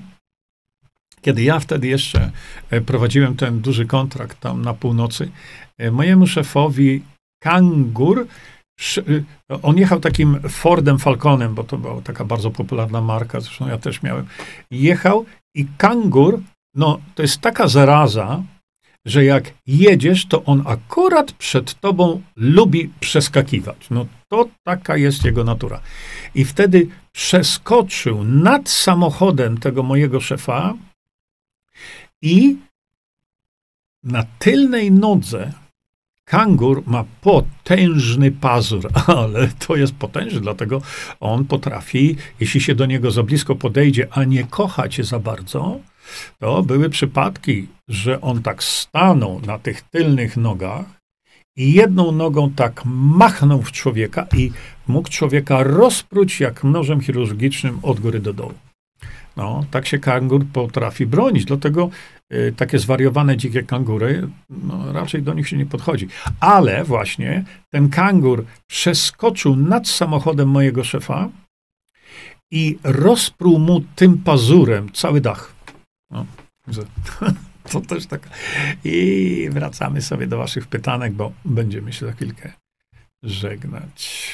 kiedy ja wtedy jeszcze e, prowadziłem ten duży kontrakt tam na północy, e, mojemu szefowi Kangur, e, on jechał takim Fordem Falconem, bo to była taka bardzo popularna marka, zresztą ja też miałem. Jechał i Kangur, no to jest taka zaraza, że jak jedziesz, to on akurat przed tobą lubi przeskakiwać. No to taka jest jego natura. I wtedy przeskoczył nad samochodem tego mojego szefa, i na tylnej nodze kangur ma potężny pazur, <laughs> ale to jest potężny, dlatego on potrafi, jeśli się do niego za blisko podejdzie, a nie kocha cię za bardzo, to były przypadki, że on tak stanął na tych tylnych nogach i jedną nogą tak machnął w człowieka i mógł człowieka rozpróć jak nożem chirurgicznym od góry do dołu. No, tak się kangur potrafi bronić. Dlatego y, takie zwariowane dzikie kangury, no, raczej do nich się nie podchodzi. Ale właśnie ten kangur przeskoczył nad samochodem mojego szefa i rozpruł mu tym pazurem cały dach. No, <laughs> to też tak. I wracamy sobie do waszych pytanek, bo będziemy się za chwilkę żegnać.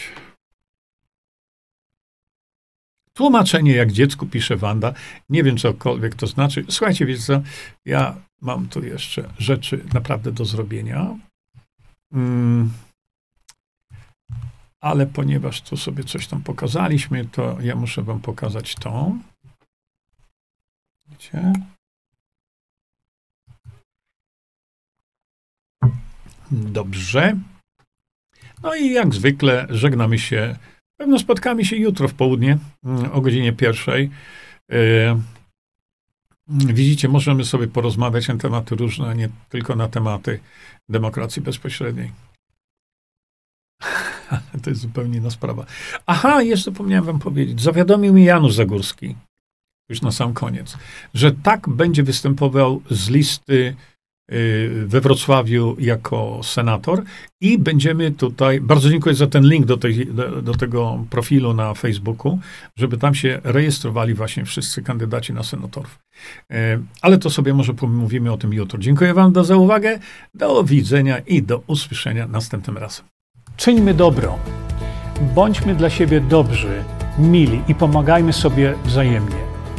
Tłumaczenie, jak dziecku pisze Wanda. Nie wiem, cokolwiek to znaczy. Słuchajcie, wiecie co? Ja mam tu jeszcze rzeczy naprawdę do zrobienia. Mm. Ale ponieważ tu sobie coś tam pokazaliśmy, to ja muszę wam pokazać to. Dobrze. No i jak zwykle żegnamy się Pewno spotkamy się jutro w południe mm, o godzinie pierwszej. E, widzicie, możemy sobie porozmawiać na tematy różne, a nie tylko na tematy demokracji bezpośredniej. <laughs> to jest zupełnie inna sprawa. Aha, jeszcze zapomniałem wam powiedzieć. Zawiadomił mi Janusz Zagórski, już na sam koniec, że tak będzie występował z listy Y, we Wrocławiu jako senator i będziemy tutaj, bardzo dziękuję za ten link do, tej, do, tego profilu na Facebooku, żeby tam się rejestrowali właśnie wszyscy kandydaci na senatorów. Y, ale to sobie może pomówimy o tym jutro. Dziękuję wam za uwagę, do widzenia i do usłyszenia następnym razem. Czyńmy dobro. Bądźmy dla siebie dobrzy, mili i pomagajmy sobie wzajemnie.